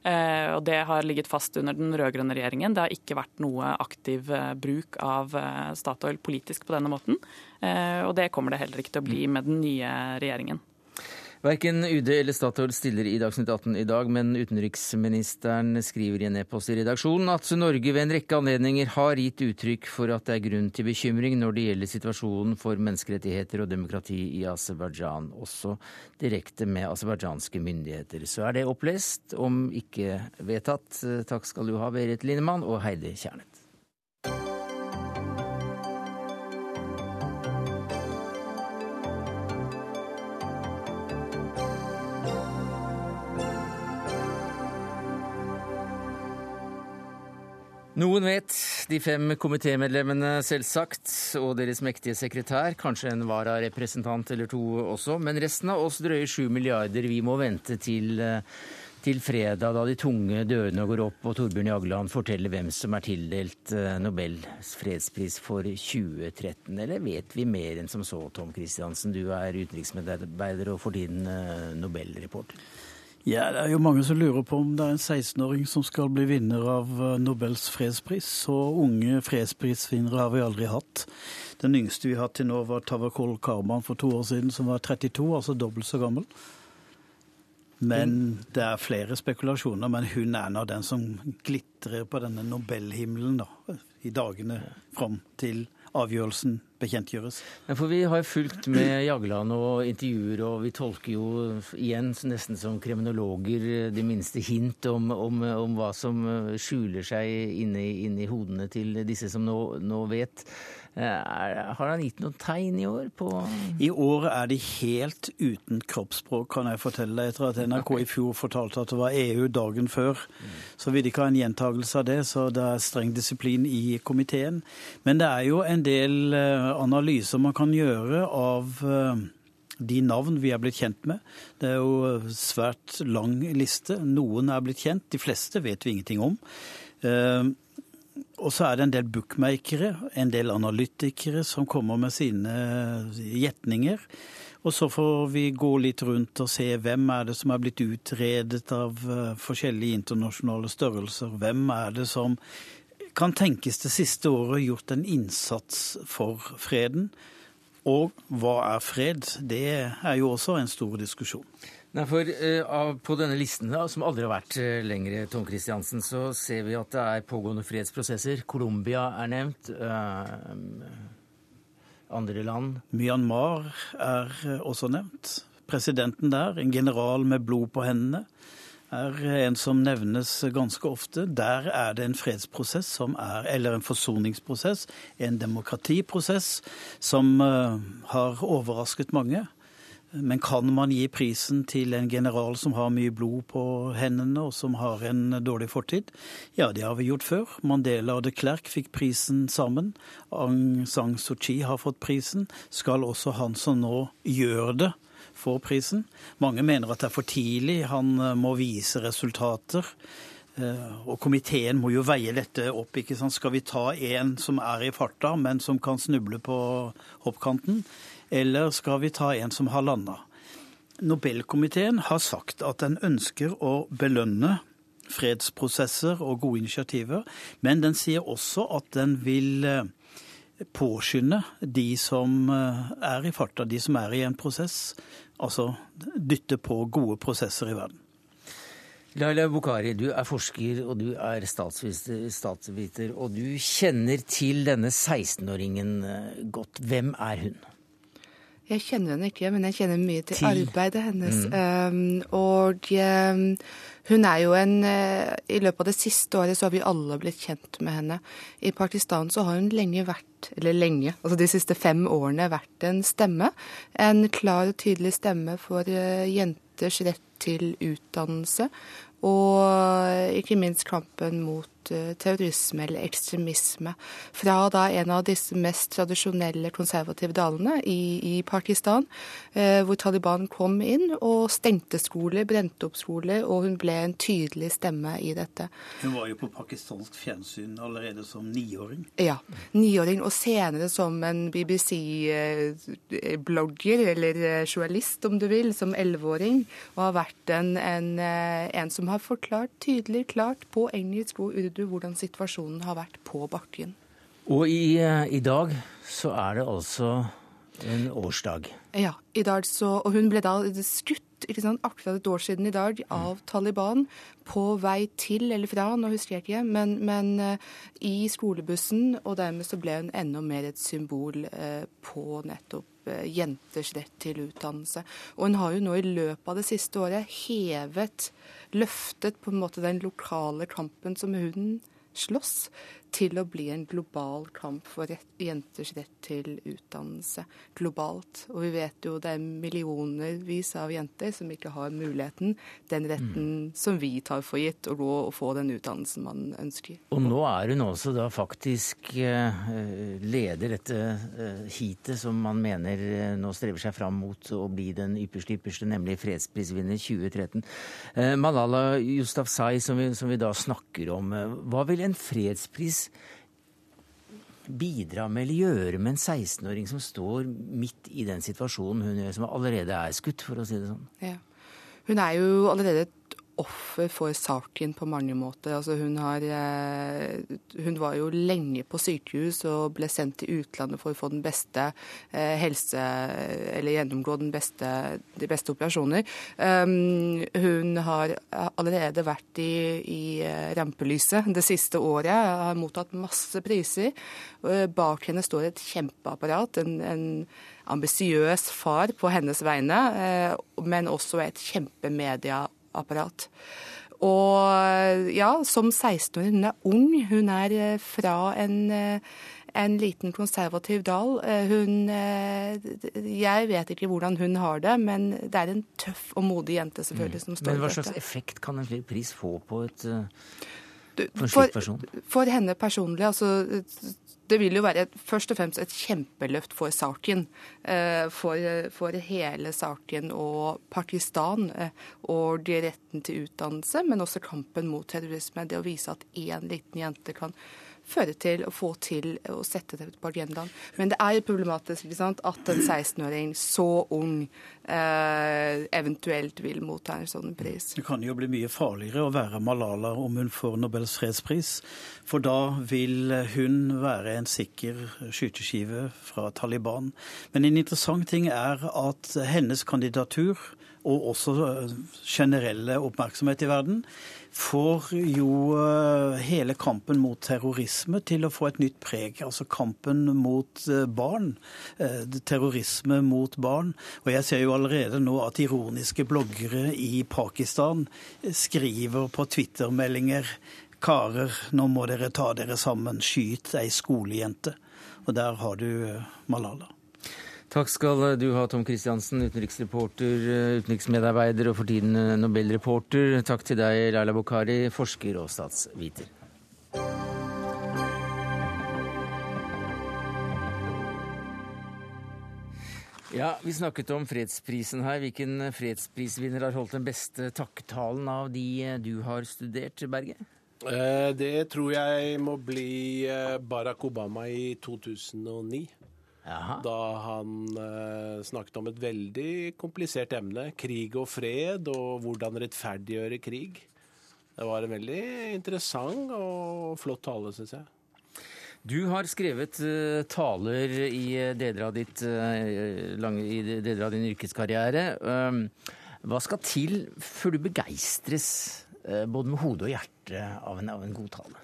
Eh, og Det har ligget fast under den rød-grønne regjeringen. Det har ikke vært noe aktiv eh, bruk av eh, Statoil politisk på denne måten. Eh, og det kommer det heller ikke til å bli med den nye regjeringen. Verken UD eller Statoil stiller i Dagsnytt 18 i dag, men utenriksministeren skriver i en e-post i redaksjonen at Norge ved en rekke anledninger har gitt uttrykk for at det er grunn til bekymring når det gjelder situasjonen for menneskerettigheter og demokrati i Aserbajdsjan, også direkte med aserbajdsjanske myndigheter. Så er det opplest, om ikke vedtatt. Takk skal du ha, Berit Lindemann og Heidi Kjernet. Noen vet, de fem komitémedlemmene selvsagt, og deres mektige sekretær, kanskje en vararepresentant eller to også, men resten av oss drøye sju milliarder. Vi må vente til, eh, til, fredag, da de tunge dørene går opp og Torbjørn Jagland forteller hvem som er tildelt eh, Nobels fredspris for 2013. Eller vet vi mer enn som så, Tom Christiansen? Du er utenriksmedarbeider og for tiden eh, Nobelreporter. Ja, Det er jo mange som lurer på om det er en 16-åring som skal bli vinner av eh, Nobels fredspris. Så unge fredsprisvinnere har vi aldri hatt. Den yngste vi har hatt til nå, var Tavakol Karman for to år siden, som var 32, altså dobbelt så gammel. Men det er flere spekulasjoner. Men hun er nå den som glitrer på denne Nobelhimmelen da, i dagene fram til avgjørelsen bekjentgjøres. Ja, for Vi har fulgt med Jagland og intervjuer, og vi tolker jo igjen nesten som kriminologer de minste hint om, om, om hva som skjuler seg inni, inni hodene til disse som nå, nå vet. Er, har han gitt noen tegn i år på I år er de helt uten kroppsspråk, kan jeg fortelle deg. Etter at NRK i fjor fortalte at det var EU dagen før. Så vil de ikke ha en gjentagelse av det, så det er streng disiplin i komiteen. Men det er jo en del eh, analyser man kan gjøre av, eh, de navn vi er blitt kjent med. Det er jo svært lang liste. Noen er blitt kjent, de fleste vet vi ingenting om. Og så er det en del bookmakere, en del analytikere som kommer med sine gjetninger. Og så får vi gå litt rundt og se hvem er det som er blitt utredet av eh, forskjellige internasjonale størrelser. Hvem er det som kan tenkes det siste året gjort en innsats for freden. Og hva er fred? Det er jo også en stor diskusjon. Nei, for uh, På denne listen, da, som aldri har vært uh, lengre, Tom Christiansen, så ser vi at det er pågående fredsprosesser. Colombia er nevnt. Uh, andre land? Myanmar er også nevnt. Presidenten der, en general med blod på hendene, er en som nevnes ganske ofte. Der er det en fredsprosess som er, eller en forsoningsprosess, en demokratiprosess, som har overrasket mange. Men kan man gi prisen til en general som har mye blod på hendene, og som har en dårlig fortid? Ja, det har vi gjort før. Mandela og de Klerk fikk prisen sammen. Aung San Suu Kyi har fått prisen. Skal også han som nå gjør det, få prisen? Mange mener at det er for tidlig. Han eh, må vise resultater. Eh, og komiteen må jo veie dette opp. ikke sant? Skal vi ta en som er i farta, men som kan snuble på hoppkanten? Eller skal vi ta en som har landa? Nobelkomiteen har sagt at den ønsker å belønne fredsprosesser og gode initiativer, men den sier også at den vil eh, påskynde de som eh, er i farta, de som er i en prosess. Altså dytte på gode prosesser i verden. Laila Bukhari, du er forsker og du er statsviter, og du kjenner til denne 16-åringen eh, godt. Hvem er hun? Jeg kjenner henne ikke, men jeg kjenner mye til, arbeidet hennes. Mm. Um, og um, hun er jo en uh, I løpet av det siste året så har vi alle blitt kjent med henne. I Pakistan så har hun lenge vært, eller lenge, altså de siste fem årene vært en stemme. En klar og tydelig stemme for uh, jenters rett til utdannelse. Og ikke minst kampen mot Eh, terrorisme eller ekstremisme fra da en av disse mest tradisjonelle konservative dalene i, i Pakistan, eh, hvor Taliban kom inn og stengte skoler, brente opp skoler, og hun ble en tydelig stemme i dette. Hun var jo på pakistansk fjernsyn allerede som niåring? Ja, niåring, og senere som en BBC-blogger, eh, eller eh, journalist om du vil, som elleveåring, og har vært en, en, en som har forklart tydelig, klart, på engelsk og urdu du hvordan situasjonen har vært på bakken? Og i, eh, i dag så er det altså en årsdag. Ja, i dag så, og hun ble da skutt ikke sant, akkurat et år siden i dag av Taliban på vei til eller fra, nå husker jeg ikke, men, men uh, i skolebussen. Og dermed så ble hun enda mer et symbol uh, på nettopp jenters rett til utdannelse. Og hun har jo nå i løpet av det siste året hevet løftet på en måte den lokale kampen som hun slåss, til å bli en global kamp for rett, jenters rett til utdannelse globalt. Og vi vet jo det er millionervis av jenter som ikke har muligheten, den retten mm. som vi tar for gitt, å gå og få den utdannelsen man ønsker. Og nå er hun også da faktisk eh, leder dette eh, heatet som man mener eh, nå strever seg fram mot å bli den ypperste ypperste, nemlig fredsprisvinner 2013. Malala Yousafzai, som vi, som vi da snakker om, hva vil en fredspris bidra med eller gjøre med en 16-åring som står midt i den situasjonen hun gjør, som allerede er skutt, for å si det sånn? Ja. Hun er jo allerede offer for saken på mange måter. Altså hun, har, eh, hun var jo lenge på sykehus og ble sendt til utlandet for å få den beste eh, helse Eller gjennomgå den beste, de beste operasjoner. Um, hun har allerede vært i, i eh, rampelyset det siste året, har mottatt masse priser. Bak henne står et kjempeapparat. en, en ambisiøs far på hennes vegne, men også et kjempemedia apparat. Og ja, som 16-åring, hun er ung. Hun er eh, fra en, eh, en liten konservativ dal. Eh, hun Jeg vet ikke hvordan hun har det, men det er en tøff og modig jente selvfølgelig som står Men hva slags effekt kan en pris få på et? For, for henne personlig, altså det vil jo være først og fremst et kjempeløft for Sartin. Eh, for, for, hele Sartin og Pakistan og og retten til utdannelse, men også kampen mot terrorisme. Det å vise at én liten jente kan føre til å få til å sette det på agendaen. Men det er jo problematisk sant, at en 16-åring så ung eh, eventuelt vil motta en sånn pris. Det kan jo bli mye farligere å være Malala om hun får Nobels fredspris. For da vil hun være en sikker skyteskive fra Taliban. Men en interessant ting er at hennes kandidatur og også generelle oppmerksomhet i verden får jo eh, hele kampen mot terrorisme til å få et nytt preg. Altså kampen mot eh, barn. Eh, terrorisme mot barn. Og jeg ser jo allerede nå at ironiske bloggere i Pakistan skriver på Twitter-meldinger Karer, nå må dere ta dere sammen. Skyt ei skolejente. Og der har du Malala. Takk skal du ha, Tom Kristiansen, utenriksreporter, utenriksmedarbeider og for tiden eh, Nobelreporter. Takk til deg, Laila Bokhari, forsker og statsviter. Ja, Vi snakket om fredsprisen her. Hvilken fredsprisvinner har holdt den beste takketalen av de eh, du har studert, Berge? Eh, det tror jeg må bli Barack Obama i 2009. Aha. Da han eh, snakket om et veldig komplisert emne. Krig og fred, og hvordan rettferdiggjøre krig. Det var en veldig interessant og flott tale, syns jeg. Du har skrevet uh, taler i deler av, ditt, uh, lange, i deler av din yrkeskarriere. Um, hva skal til før du begeistres både med hode og hjerte av en, av en god tale?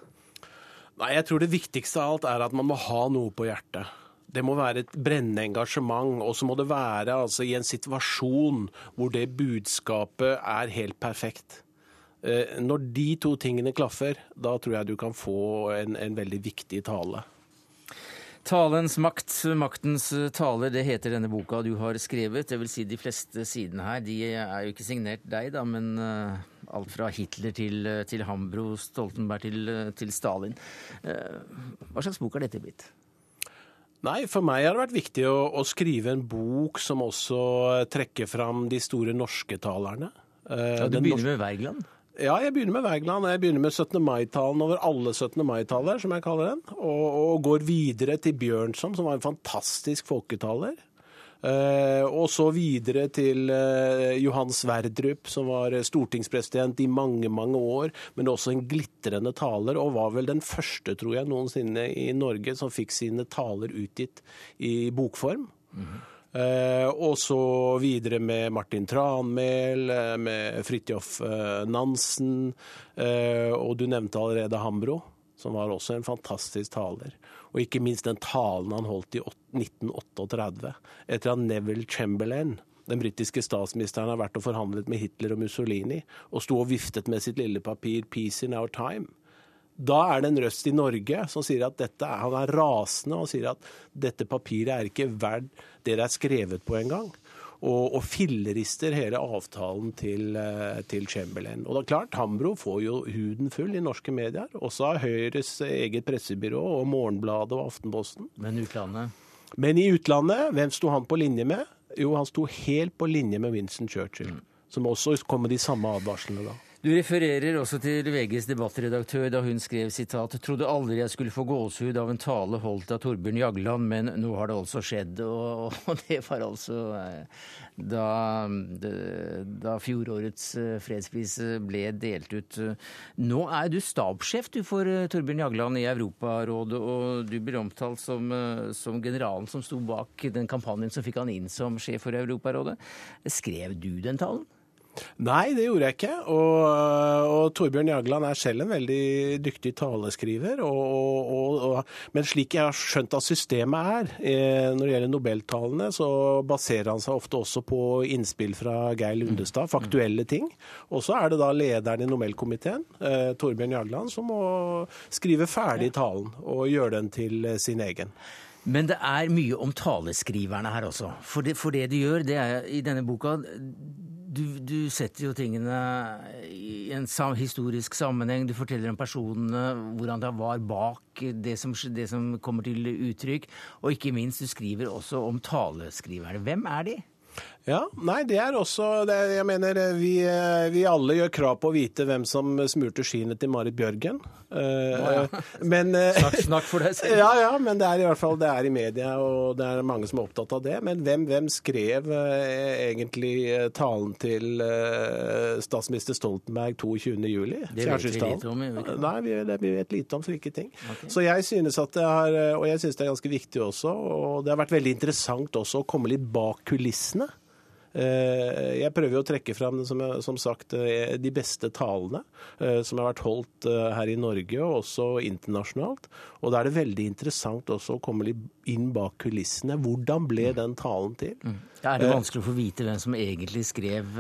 Nei, Jeg tror det viktigste av alt er at man må ha noe på hjertet. Det må være et brennende engasjement, og så må det være altså, i en situasjon hvor det budskapet er helt perfekt. Eh, når de to tingene klaffer, da tror jeg du kan få en, en veldig viktig tale. Talens makt, maktens taler, det heter denne boka du har skrevet. Det vil si de fleste sidene her, de er jo ikke signert deg, da, men uh, alt fra Hitler til, til Hambro, Stoltenberg til, til Stalin. Hva slags bok er dette blitt? Nei, for meg har det vært viktig å, å, skrive en bok som også trekker fram de store norske talerne. Uh, ja, du begynner med Wergeland? Ja, jeg begynner med Wergeland. Jeg begynner med 17. mai-talen over alle 17. mai-taler, som jeg kaller den. Og, og, går videre til Bjørnson, som var en fantastisk folketaler. Eh, og så videre til eh, Johan Sverdrup, som var stortingspresident i mange, mange år, men også en glitrende taler, og var vel den første, tror jeg, noensinne i Norge som fikk sine taler utgitt i bokform. Mm -hmm. og så videre med Martin Tranmæl, med Fridtjof Nansen, og du nevnte allerede Hambro, som var også en fantastisk taler. Og ikke minst den talen han holdt i 1938, etter at Neville Chamberlain, den britiske statsministeren, har vært og forhandlet med Hitler og Mussolini, og sto og viftet med sitt lille papir 'Peace in our time'. Da er det en røst i Norge som sier at dette han er rasende og sier at dette papiret er ikke verdt det det er skrevet på engang og, og fillerister hele avtalen til, eh, til, Chamberlain. Og det er klart, Hambro får jo huden full i norske medier, også av Høyres eget pressebyrå og Morgenbladet og Aftenposten. Men utlandet? Men i utlandet, hvem sto han på linje med? Jo, han sto helt på linje med Winston Churchill, mm. som også kom med de samme advarslene da. Du refererer også til VGs debattredaktør da hun skrev sitat 'Trodde aldri jeg skulle få gåsehud av en tale holdt av Torbjørn Jagland, men nå har det altså skjedd'. Og, og det var altså eh, da, da fjorårets eh, fredspris eh, ble delt ut. Nå er du stabssjef du for Torbjørn Jagland i Europarådet, og du blir omtalt som, som generalen som sto bak den kampanjen som fikk han inn som sjef for Europarådet. Skrev du den talen? Nei, det gjorde jeg ikke. Og, og Torbjørn Jagland er selv en veldig dyktig taleskriver. Og, og, men slik jeg har skjønt at systemet er eh, når det gjelder nobeltalene, så baserer han seg ofte også på innspill fra Geir Lundestad, faktuelle ting. Og så er det da lederen i Nobelkomiteen, eh, Torbjørn Jagland, som må skrive ferdig talen og gjøre den til sin egen. Men det er mye om taleskriverne her også. For det, for det de gjør, det er i denne boka du, du, setter jo tingene i en sam historisk sammenheng. Du forteller om personene, hvordan det var bak det som, det som kommer til uttrykk. Og ikke minst, du skriver også om taleskriverne. Hvem er de? Ja, nei, det er også det, Jeg mener, vi, vi, alle gjør krav på å vite hvem som smurte skiene til Marit Bjørgen. ja. Men, snakk, snakk, for deg selv. Ja, ja, men det er i hvert fall det er i media, og det er mange som er opptatt av det. Men hvem, hvem skrev uh, egentlig talen til uh, statsminister Stoltenberg 22.07.? Det vet vi lite om. Vi nei, vi, det, vi vet lite om slike ting. Okay. Så jeg synes at det er, og jeg synes det er ganske viktig også, og det har vært veldig interessant også å komme litt bak kulissene. Eh, jeg prøver å trekke fram som, som sagt, eh, de beste talene eh, som har vært holdt her i Norge og også internasjonalt. Og da er det veldig interessant også å komme litt inn bak kulissene. Hvordan ble den talen til? Ja, Er det vanskelig å få vite hvem som egentlig skrev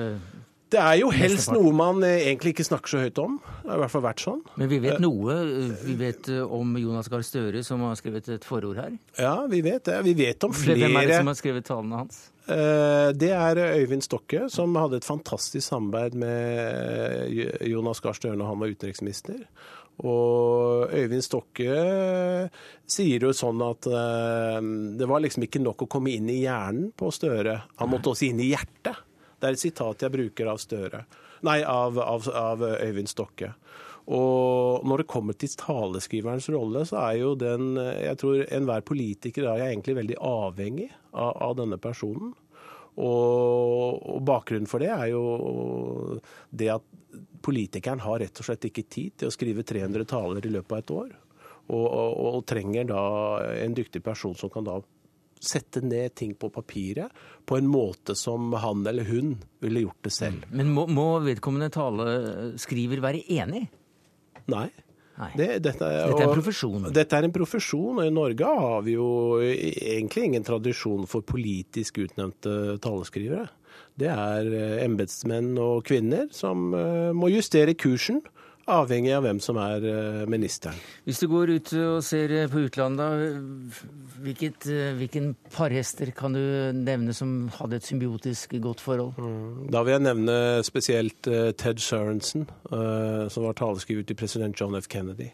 det er jo helst noe man egentlig ikke snakker så høyt om. Det har i hvert fall vært sånn. Men vi vet noe. Vi vet om Jonas Gahr Støre, som har skrevet et forord her. Ja, vi vet det. Vi vet om flere Hvem er det som har skrevet talene hans? Eh, det er Øyvind Stokke, som hadde et fantastisk samarbeid med Jonas Gahr Støre når han var utenriksminister. Og Øyvind Stokke sier jo sånn at eh, det var liksom ikke nok å komme inn i hjernen på Støre. Han måtte også inn i hjertet. Det er et sitat jeg bruker av Støre. Nei, av, av, av Øyvind Stokke. Og når det kommer til taleskriverens rolle, så er jo den Jeg tror enhver politiker er egentlig veldig avhengig av, av denne personen. Og, og, bakgrunnen for det er jo det at politikeren har rett og slett ikke tid til å skrive 300 taler i løpet av et år. Og, og, og trenger da en dyktig person som kan da sette ned ting på papiret på en måte som han eller hun ville gjort det selv. Men må, må vedkommende taleskriver være enig? Nei. Det, dette, er, dette er en profesjon? Dette er en profesjon, og i Norge har vi jo egentlig ingen tradisjon for politisk utnevnte taleskrivere. Det er eh, embetsmenn og -kvinner som eh, må justere kursen avhengig av hvem som er eh, ministeren. Hvis du går ut og ser eh, på utlandet, hvilket, eh, hvilken parhester kan du nevne som hadde et symbiotisk godt forhold? Mm. Da vil jeg nevne spesielt Ted Sørensen, som var taleskriver til president John F. Kennedy.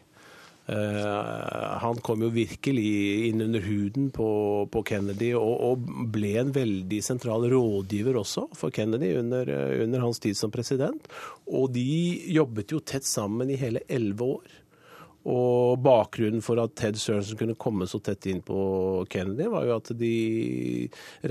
Uh, han kom jo virkelig inn under huden på, på Kennedy og, og, ble en veldig sentral rådgiver også for Kennedy under, under, hans tid som president. Og de jobbet jo tett sammen i hele elleve år. Og bakgrunnen for at Ted Sørensen kunne komme så tett inn på Kennedy, var jo at de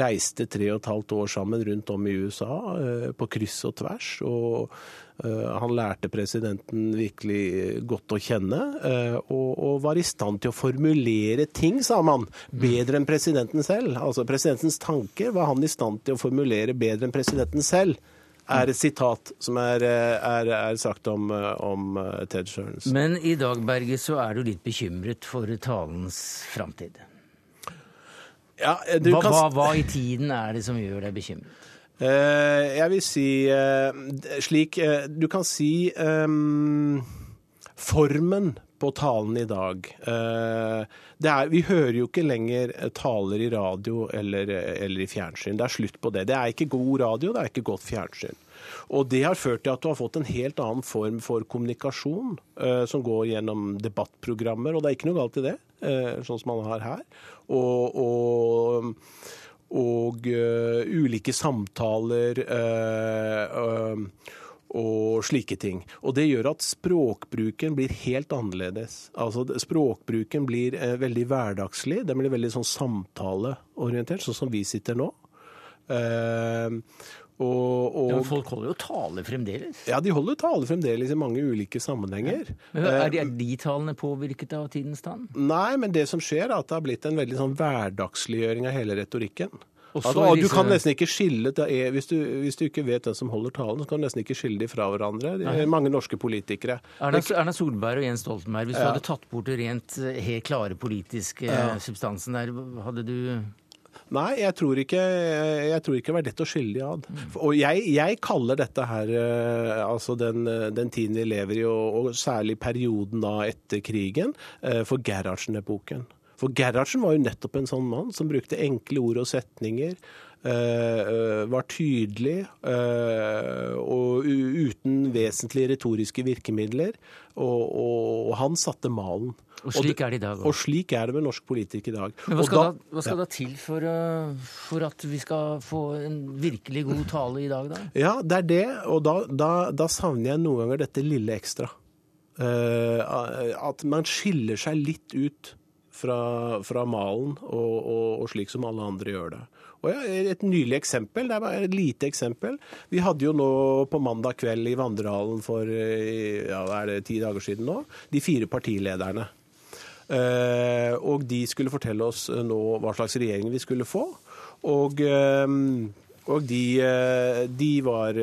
reiste tre og et halvt år sammen rundt om i USA, uh, på kryss og tvers. og Eh, han lærte presidenten virkelig godt å kjenne, eh, og, og, var i stand til å formulere ting, sa man, bedre enn presidenten selv. Altså presidentens tanker var han i stand til å formulere bedre enn presidenten selv. Er et sitat som er, er, er sagt om, om, Ted Stearns. Men i dag, Berge, så er du litt bekymret for talens framtid. Ja, hva, kan... hva, hva i tiden er det som gjør deg bekymret? Eh, jeg vil si eh, slik eh, Du kan si um, formen på talen i dag. Er, vi hører jo ikke lenger taler i radio eller, eller, i fjernsyn. Det er slutt på det. Det er ikke god radio, det er ikke godt fjernsyn. Og det har ført til at du har fått en helt annen form for kommunikasjon, som går gjennom debattprogrammer, og det er ikke noe galt i det, sånn som man har her. Og, og og uh, ulike samtaler uh, uh, og slike ting. Og det gjør at språkbruken blir helt annerledes. Altså Språkbruken blir veldig hverdagslig. Den blir veldig sånn samtaleorientert, sånn som vi sitter nå. Og, og, ja, men folk holder jo tale fremdeles? Ja, de holder tale fremdeles i mange ulike sammenhenger. Ja. Er de, er de, talene påvirket av tidens tann? Nei, men det som skjer er at det har blitt en veldig sånn hverdagsliggjøring av hele retorikken. Altså, du kan nesten ikke skille hvis du, hvis du, ikke vet hvem som holder talen, så kan du nesten ikke skille de fra hverandre. De er mange norske politikere. Erna, Erna Solberg og Jens Stoltenberg, hvis ja. du hadde tatt bort det rent eh, helt klare politiske ja. substansen der, hadde du Nei, jeg tror ikke, jeg tror ikke skille de ad. Og jeg, jeg, kaller dette her, eh, altså den, den, tiden vi lever i, og, og særlig perioden da etter krigen, eh, for Gerhardsen-epoken. For Gerhardsen var jo nettopp en sånn mann som brukte enkle ord og setninger. Uh, var tydelig uh, og uten vesentlige retoriske virkemidler. Og, og, og han satte malen. Og slik er det i dag også. Og slik er det med norsk politikk i dag. Men Hva skal, da, da, hva skal ja. da til for, uh, for, at vi skal få en virkelig god tale i dag, da? Ja, det er det. Og da, da, savner jeg noen ganger dette lille ekstra. at man skiller seg litt ut fra, fra malen, og, og, og slik som alle andre gjør det. Og Et nylig eksempel, det er et lite eksempel. Vi hadde jo nå på mandag kveld i Vandrehallen for ja, er det ti dager siden nå, de fire partilederne. Eh, og de skulle fortelle oss nå hva slags regjering vi skulle få. Og, eh, og de, uh, de, var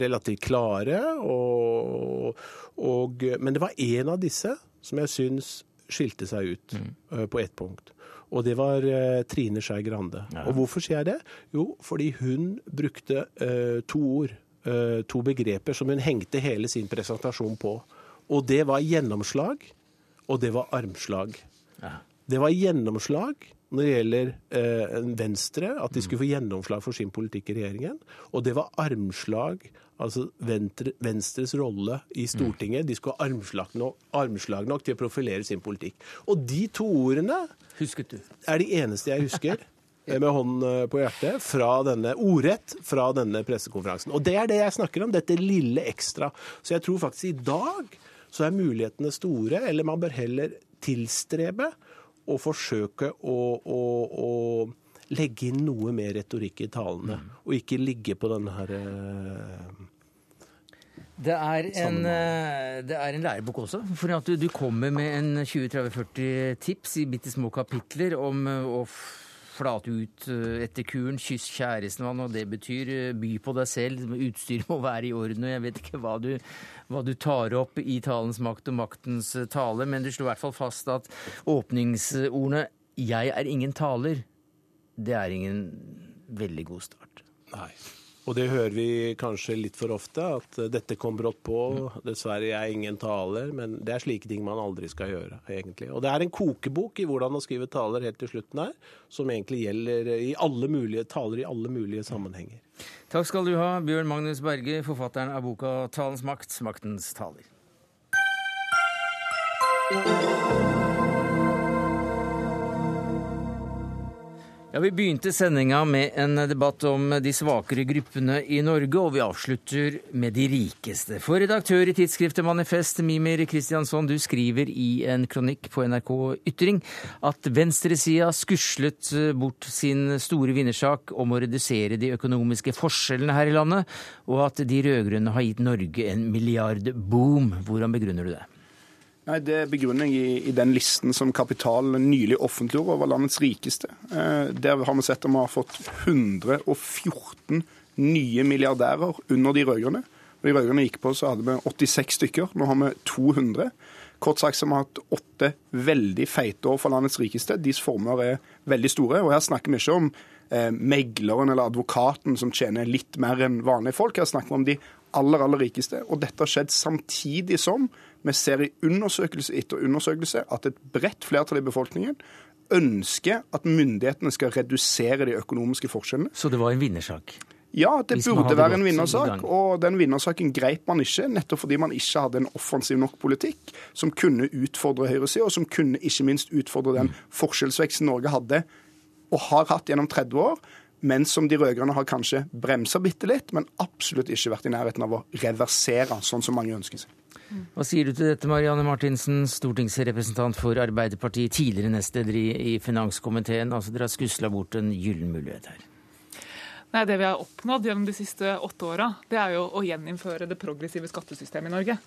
relativt klare. Og, og, men det var én av disse som jeg syns skilte seg ut mm. på ett punkt. Og det var uh, Trine Skei Grande. Ja. Og hvorfor sier jeg det? Jo, fordi hun brukte uh, to ord, uh, to begreper, som hun hengte hele sin presentasjon på. Og det var gjennomslag, og det var armslag. Ja. Det var gjennomslag når det gjelder Venstre, at de skulle få gjennomslag for sin politikk i regjeringen. Og det var armslag altså Venstres rolle i Stortinget. De skulle ha armslag nok, armslag nok til å profilere sin politikk. Og de to ordene Husket du? er de eneste jeg husker. med hånden eh, på hjertet, fra denne ordrett fra denne pressekonferansen. Og det er det jeg snakker om, dette lille ekstra. Så jeg tror faktisk i dag så er mulighetene store, eller man bør heller tilstrebe og forsøke å, å, å legge inn noe mer retorikk i talene, mm. og ikke ligge på denne her eh, det er, en, eh, det er en lærebok også. For at du, du kommer med en 20-30-40 tips i bitte små kapitler om eh, å flate ut eh, etter kuren, kyss kjæresten, hva nå det betyr. By på deg selv, utstyr må være i orden. og Jeg vet ikke hva du, hva du tar opp i talens makt og maktens tale, men du slo i hvert fall fast at åpningsordene 'jeg er ingen taler', det er ingen veldig god start. Nei. Og det hører vi kanskje litt for ofte, at dette kom brått på. Dessverre, jeg er ingen taler. Men det er slike ting man aldri skal gjøre, egentlig. Og det er en kokebok i hvordan å skrive taler helt til slutten her, som egentlig gjelder i alle mulige taler i alle mulige sammenhenger. Takk skal du ha, Bjørn Magnus Berge, forfatteren av boka 'Talens makt maktens taler'. Ja, Vi begynte sendinga med en debatt om de svakere gruppene i Norge, og vi avslutter med de rikeste. For redaktør i tidsskriftet Manifest, Mimir Kristiansson, du skriver i en kronikk på NRK Ytring at venstresida skuslet bort sin store vinnersak om å redusere de økonomiske forskjellene her i landet, og at de rød-grønne har gitt Norge en milliardboom. Hvordan begrunner du det? Nei, Det begrunner jeg i, i, den listen som Kapital nylig offentliggjorde over landets rikeste. Eh, der har vi sett at vi har fått 114 nye milliardærer under de rød-grønne. De rød-grønne gikk på, så hadde vi 86 stykker. Nå har vi 200. Kort sagt så har vi hatt åtte veldig feite år for landets rikeste. Deres formuer er veldig store. Og her snakker vi ikke om eh, megleren eller advokaten som tjener litt mer enn vanlige folk. Her snakker vi om de aller, aller rikeste. Og dette har skjedd samtidig som vi ser i undersøkelse etter undersøkelse at et bredt flertall i befolkningen ønsker at myndighetene skal redusere de økonomiske forskjellene. Så det var en vinnersak? Ja, det burde være en vinnersak. Og den vinnersaken greip man ikke, nettopp fordi man ikke hadde en offensiv nok politikk som kunne utfordre høyresida, og som kunne ikke minst utfordre den forskjellsveksten Norge hadde og har hatt gjennom 30 år men som de rød-grønne har kanskje bremsa bitte litt, men absolutt ikke vært i nærheten av å reversere, sånn som mange ønsker seg. Hva sier du til dette, Marianne Martinsen, stortingsrepresentant for Arbeiderpartiet, tidligere nestleder i, i finanskomiteen. Altså, Dere har skusla bort en gyllen mulighet her. Nei, Det vi har oppnådd gjennom de siste åtte åra, er jo å gjeninnføre det progressive skattesystemet i Norge.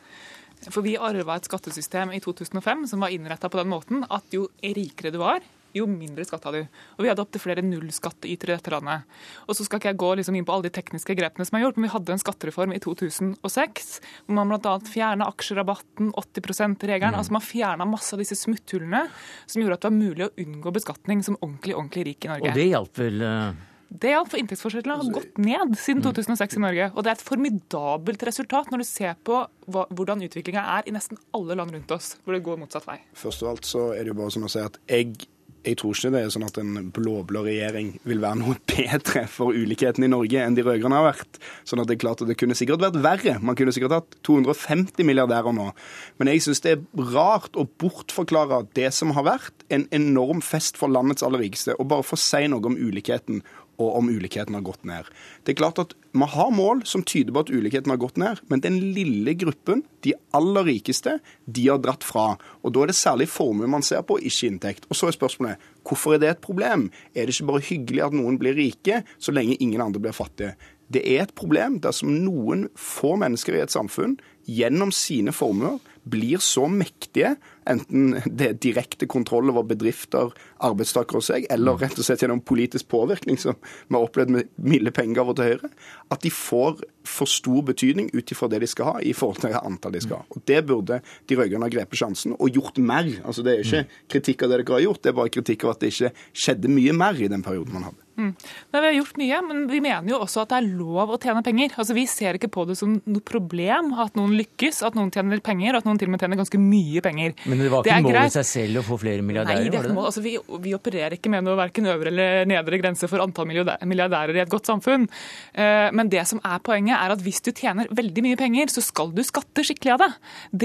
For vi arva et skattesystem i 2005 som var innretta på den måten at jo rikere du var, jo mindre skatt hadde du. Og vi hadde opptil flere nullskattytere i dette landet. Og så skal ikke jeg gå liksom inn på alle de tekniske grepene som er gjort, men vi hadde en skattereform i 2006 hvor man bl.a. fjerna aksjerabatten, 80 %-regelen. Mm. Altså man fjerna masse av disse smutthullene som gjorde at det var mulig å unngå beskatning som ordentlig, ordentlig rik i Norge. Og det hjalp vel? Uh... Det er for Inntektsforskjellene har gått ned siden 2006 i Norge. Og det er et formidabelt resultat når du ser på hva, hvordan utviklinga er i nesten alle land rundt oss, hvor det går motsatt vei. Først og alt så er det jo bare som å si at jeg jeg tror ikke det er sånn at en blå-blå regjering vil være noe bedre for ulikheten i Norge enn de rød-grønne har vært. Sånn at Det er klart at det kunne sikkert vært verre. Man kunne sikkert hatt 250 milliardærer nå. Men jeg syns det er rart å bortforklare det som har vært en enorm fest for landets aller rikeste, og bare få si noe om ulikheten og om ulikheten har gått ned. Det er klart at Man har mål som tyder på at ulikheten har gått ned, men den lille gruppen, de aller rikeste, de har dratt fra. Og Da er det særlig formue man ser på, ikke inntekt. Og Så er spørsmålet hvorfor er det et problem? Er det ikke bare hyggelig at noen blir rike, så lenge ingen andre blir fattige? Det er et problem dersom noen få mennesker i et samfunn gjennom sine formuer blir så mektige, enten det er direkte kontroll over bedrifter, arbeidstakere og seg, eller rett og slett gjennom politisk påvirkning, som vi har opplevd med milde pengegaver til Høyre, at de får for stor betydning ut ifra det de skal ha, i forhold til det antall de skal ha. Og Det burde de rød-grønne ha grepet sjansen og gjort mer. Altså Det er ikke kritikk av det dere har gjort, det er bare kritikk av at det ikke skjedde mye mer i den perioden man hadde. Mm. Nei, vi har gjort mye, men vi mener jo også at det er lov å tjene penger. Altså, Vi ser ikke på det som noe problem at noen lykkes, at noen tjener penger, at noen til og med tjener ganske mye penger. Men det var ikke målet i seg selv å få flere milliardærer? Nei, det ikke mål. Altså, vi, vi, opererer ikke med noe verken øvre eller nedre grense for antall milliardærer i et godt samfunn. Eh, men det som er poenget, er at hvis du tjener veldig mye penger, så skal du skatte skikkelig av det.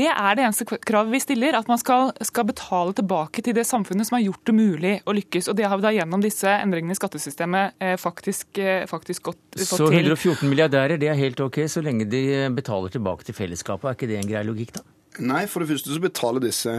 Det er det eneste kravet vi stiller, at man skal, skal betale tilbake til det samfunnet som har gjort det mulig å lykkes. Og det har vi da gjennom disse endringene i skattesystemet Eh, faktisk, eh, faktisk godt fått til. Så 114 milliardærer, det er helt OK så lenge de betaler tilbake til fellesskapet. Er ikke det en grei logikk, da? Nei, for det første så betaler disse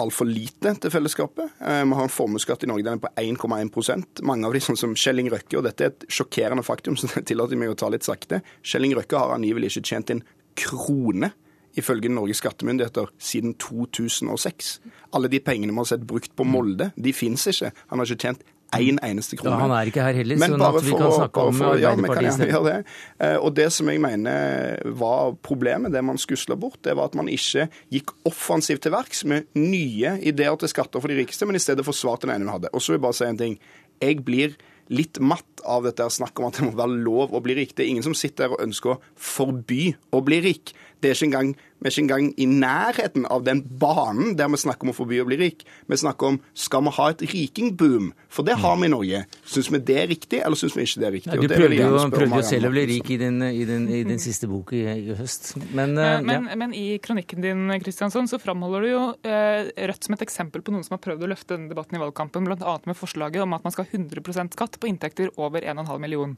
altfor lite til fellesskapet. Eh, vi har en formuesskatt i Norge den er på 1,1% Mange av de sånn som Kjelling Røkke, og dette er et sjokkerende faktum, så det tillater meg å ta litt sakte. Kjelling Røkke har angivelig ikke tjent en krone ifølge Norges skattemyndigheter siden 2006. Alle de pengene vi har sett brukt på Molde, de fins ikke. Han har ikke tjent én eneste krone. Ja, han er ikke her heller, så sånn at vi kan snakke om for, ja, Arbeiderpartiet ja, det. Eh, og det som jeg mener var problemet, det man skusla bort, det var at man ikke gikk offensivt til verks med nye ideer til skatter for de rikeste, men i stedet forsvarte den ene vi hadde. Og så vil jeg bare si en ting. Jeg blir litt matt av dette snakket om at det må være lov å bli rik. Det er ingen som sitter her og ønsker å forby å bli rik. Det er ikke engang vi er ikke engang i nærheten av den banen der vi snakker om å forby å bli rik. Vi snakker om skal vi ha et rikingboom, for det har vi i Norge. Syns vi det er riktig, eller syns vi ikke det er riktig? Ja, du prøvde jo, prøvde jo selv å bli rik i din, i din, i din siste bok i, i høst. Men, uh, men, ja. men, i kronikken din Kristiansson, så framholder du jo uh, Rødt som et eksempel på noen som har prøvd å løfte denne debatten i valgkampen, bl.a. med forslaget om at man skal ha 100% skatt på inntekter over 1,5 million.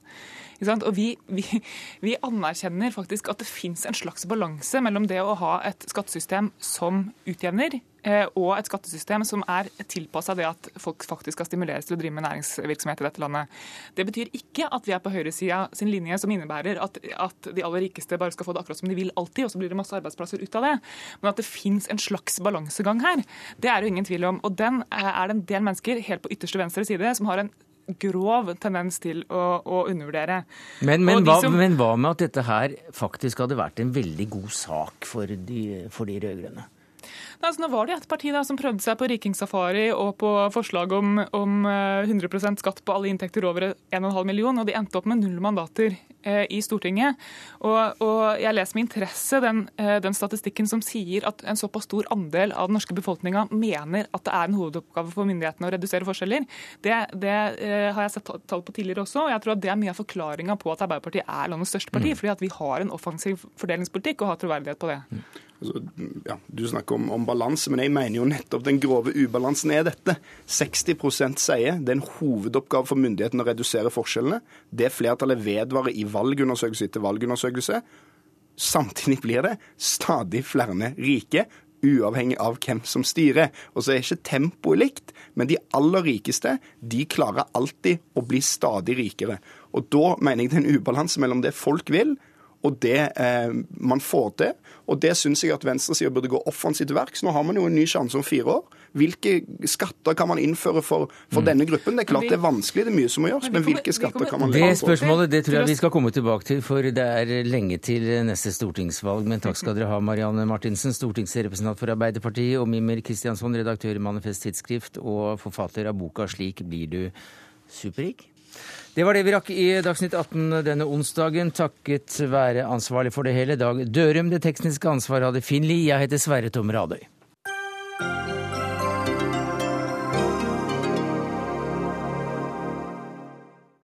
Og vi, vi, vi, anerkjenner faktisk at det fins en slags balanse mellom det å ha et skattesystem som utjevner, eh, og et skattesystem som er tilpassa det at folk faktisk skal stimuleres til å drive med næringsvirksomhet i dette landet. Det betyr ikke at vi er på høyresida sin linje, som innebærer at, at, de aller rikeste bare skal få det akkurat som de vil alltid, og så blir det masse arbeidsplasser ut av det. Men at det fins en slags balansegang her, det er jo ingen tvil om. Og den er det en del mennesker helt på ytterste venstre side som har en grov tendens til å, å undervurdere. Men, men, hva, som... men, hva, med at dette her faktisk hadde vært en veldig god sak for de, for de rød-grønne? Altså, nå var det et parti da, som prøvde seg på rikingsafari og på forslag om, om 100 eh, skatt på alle inntekter over 1,5 million, og de endte opp med null mandater eh, i Stortinget. Og, og, Jeg leser med interesse den, eh, den, statistikken som sier at en såpass stor andel av den norske befolkninga mener at det er en hovedoppgave for myndighetene å redusere forskjeller. Det, det eh, har jeg sett tall på tidligere også, og jeg tror at det er mye av forklaringa på at Arbeiderpartiet er landets største parti. Mm. fordi at vi har en offensiv fordelingspolitikk og har troverdighet på det. Mm. Altså, ja, du snakker om, om, balanse, men jeg mener jo nettopp den grove ubalansen er dette. 60% sier det er en hovedoppgave for myndighetene å redusere forskjellene. Det flertallet vedvarer i valgundersøkelse etter valgundersøkelse. Samtidig blir det stadig flere rike, uavhengig av hvem som styrer. Og så er ikke tempoet likt, men de aller rikeste de klarer alltid å bli stadig rikere. Og da mener jeg det er en ubalanse mellom det folk vil, og det eh, man får til. Og det syns jeg at venstresida burde gå offensivt til verks. Nå har man jo en ny sjanse om fire år. Hvilke skatter kan man innføre for, for mm. denne gruppen? Det er klart det er vanskelig, det er mye som må gjøres, men, hvilke skatter kan man legge på? Det spørsmålet det tror jeg vi skal komme tilbake til, for det er lenge til neste stortingsvalg. Men takk skal dere ha, Marianne Martinsen, stortingsrepresentant for Arbeiderpartiet, og Mimir Kristiansson, redaktør i Manifest Tidsskrift og forfatter av boka 'Slik blir du superrik'. Det var det vi rakk i Dagsnytt 18 denne onsdagen, takket være ansvarlig for det hele, Dag Dørum. Det tekniske ansvaret hadde Finn Lie. Jeg heter Sverre Tom Radøy.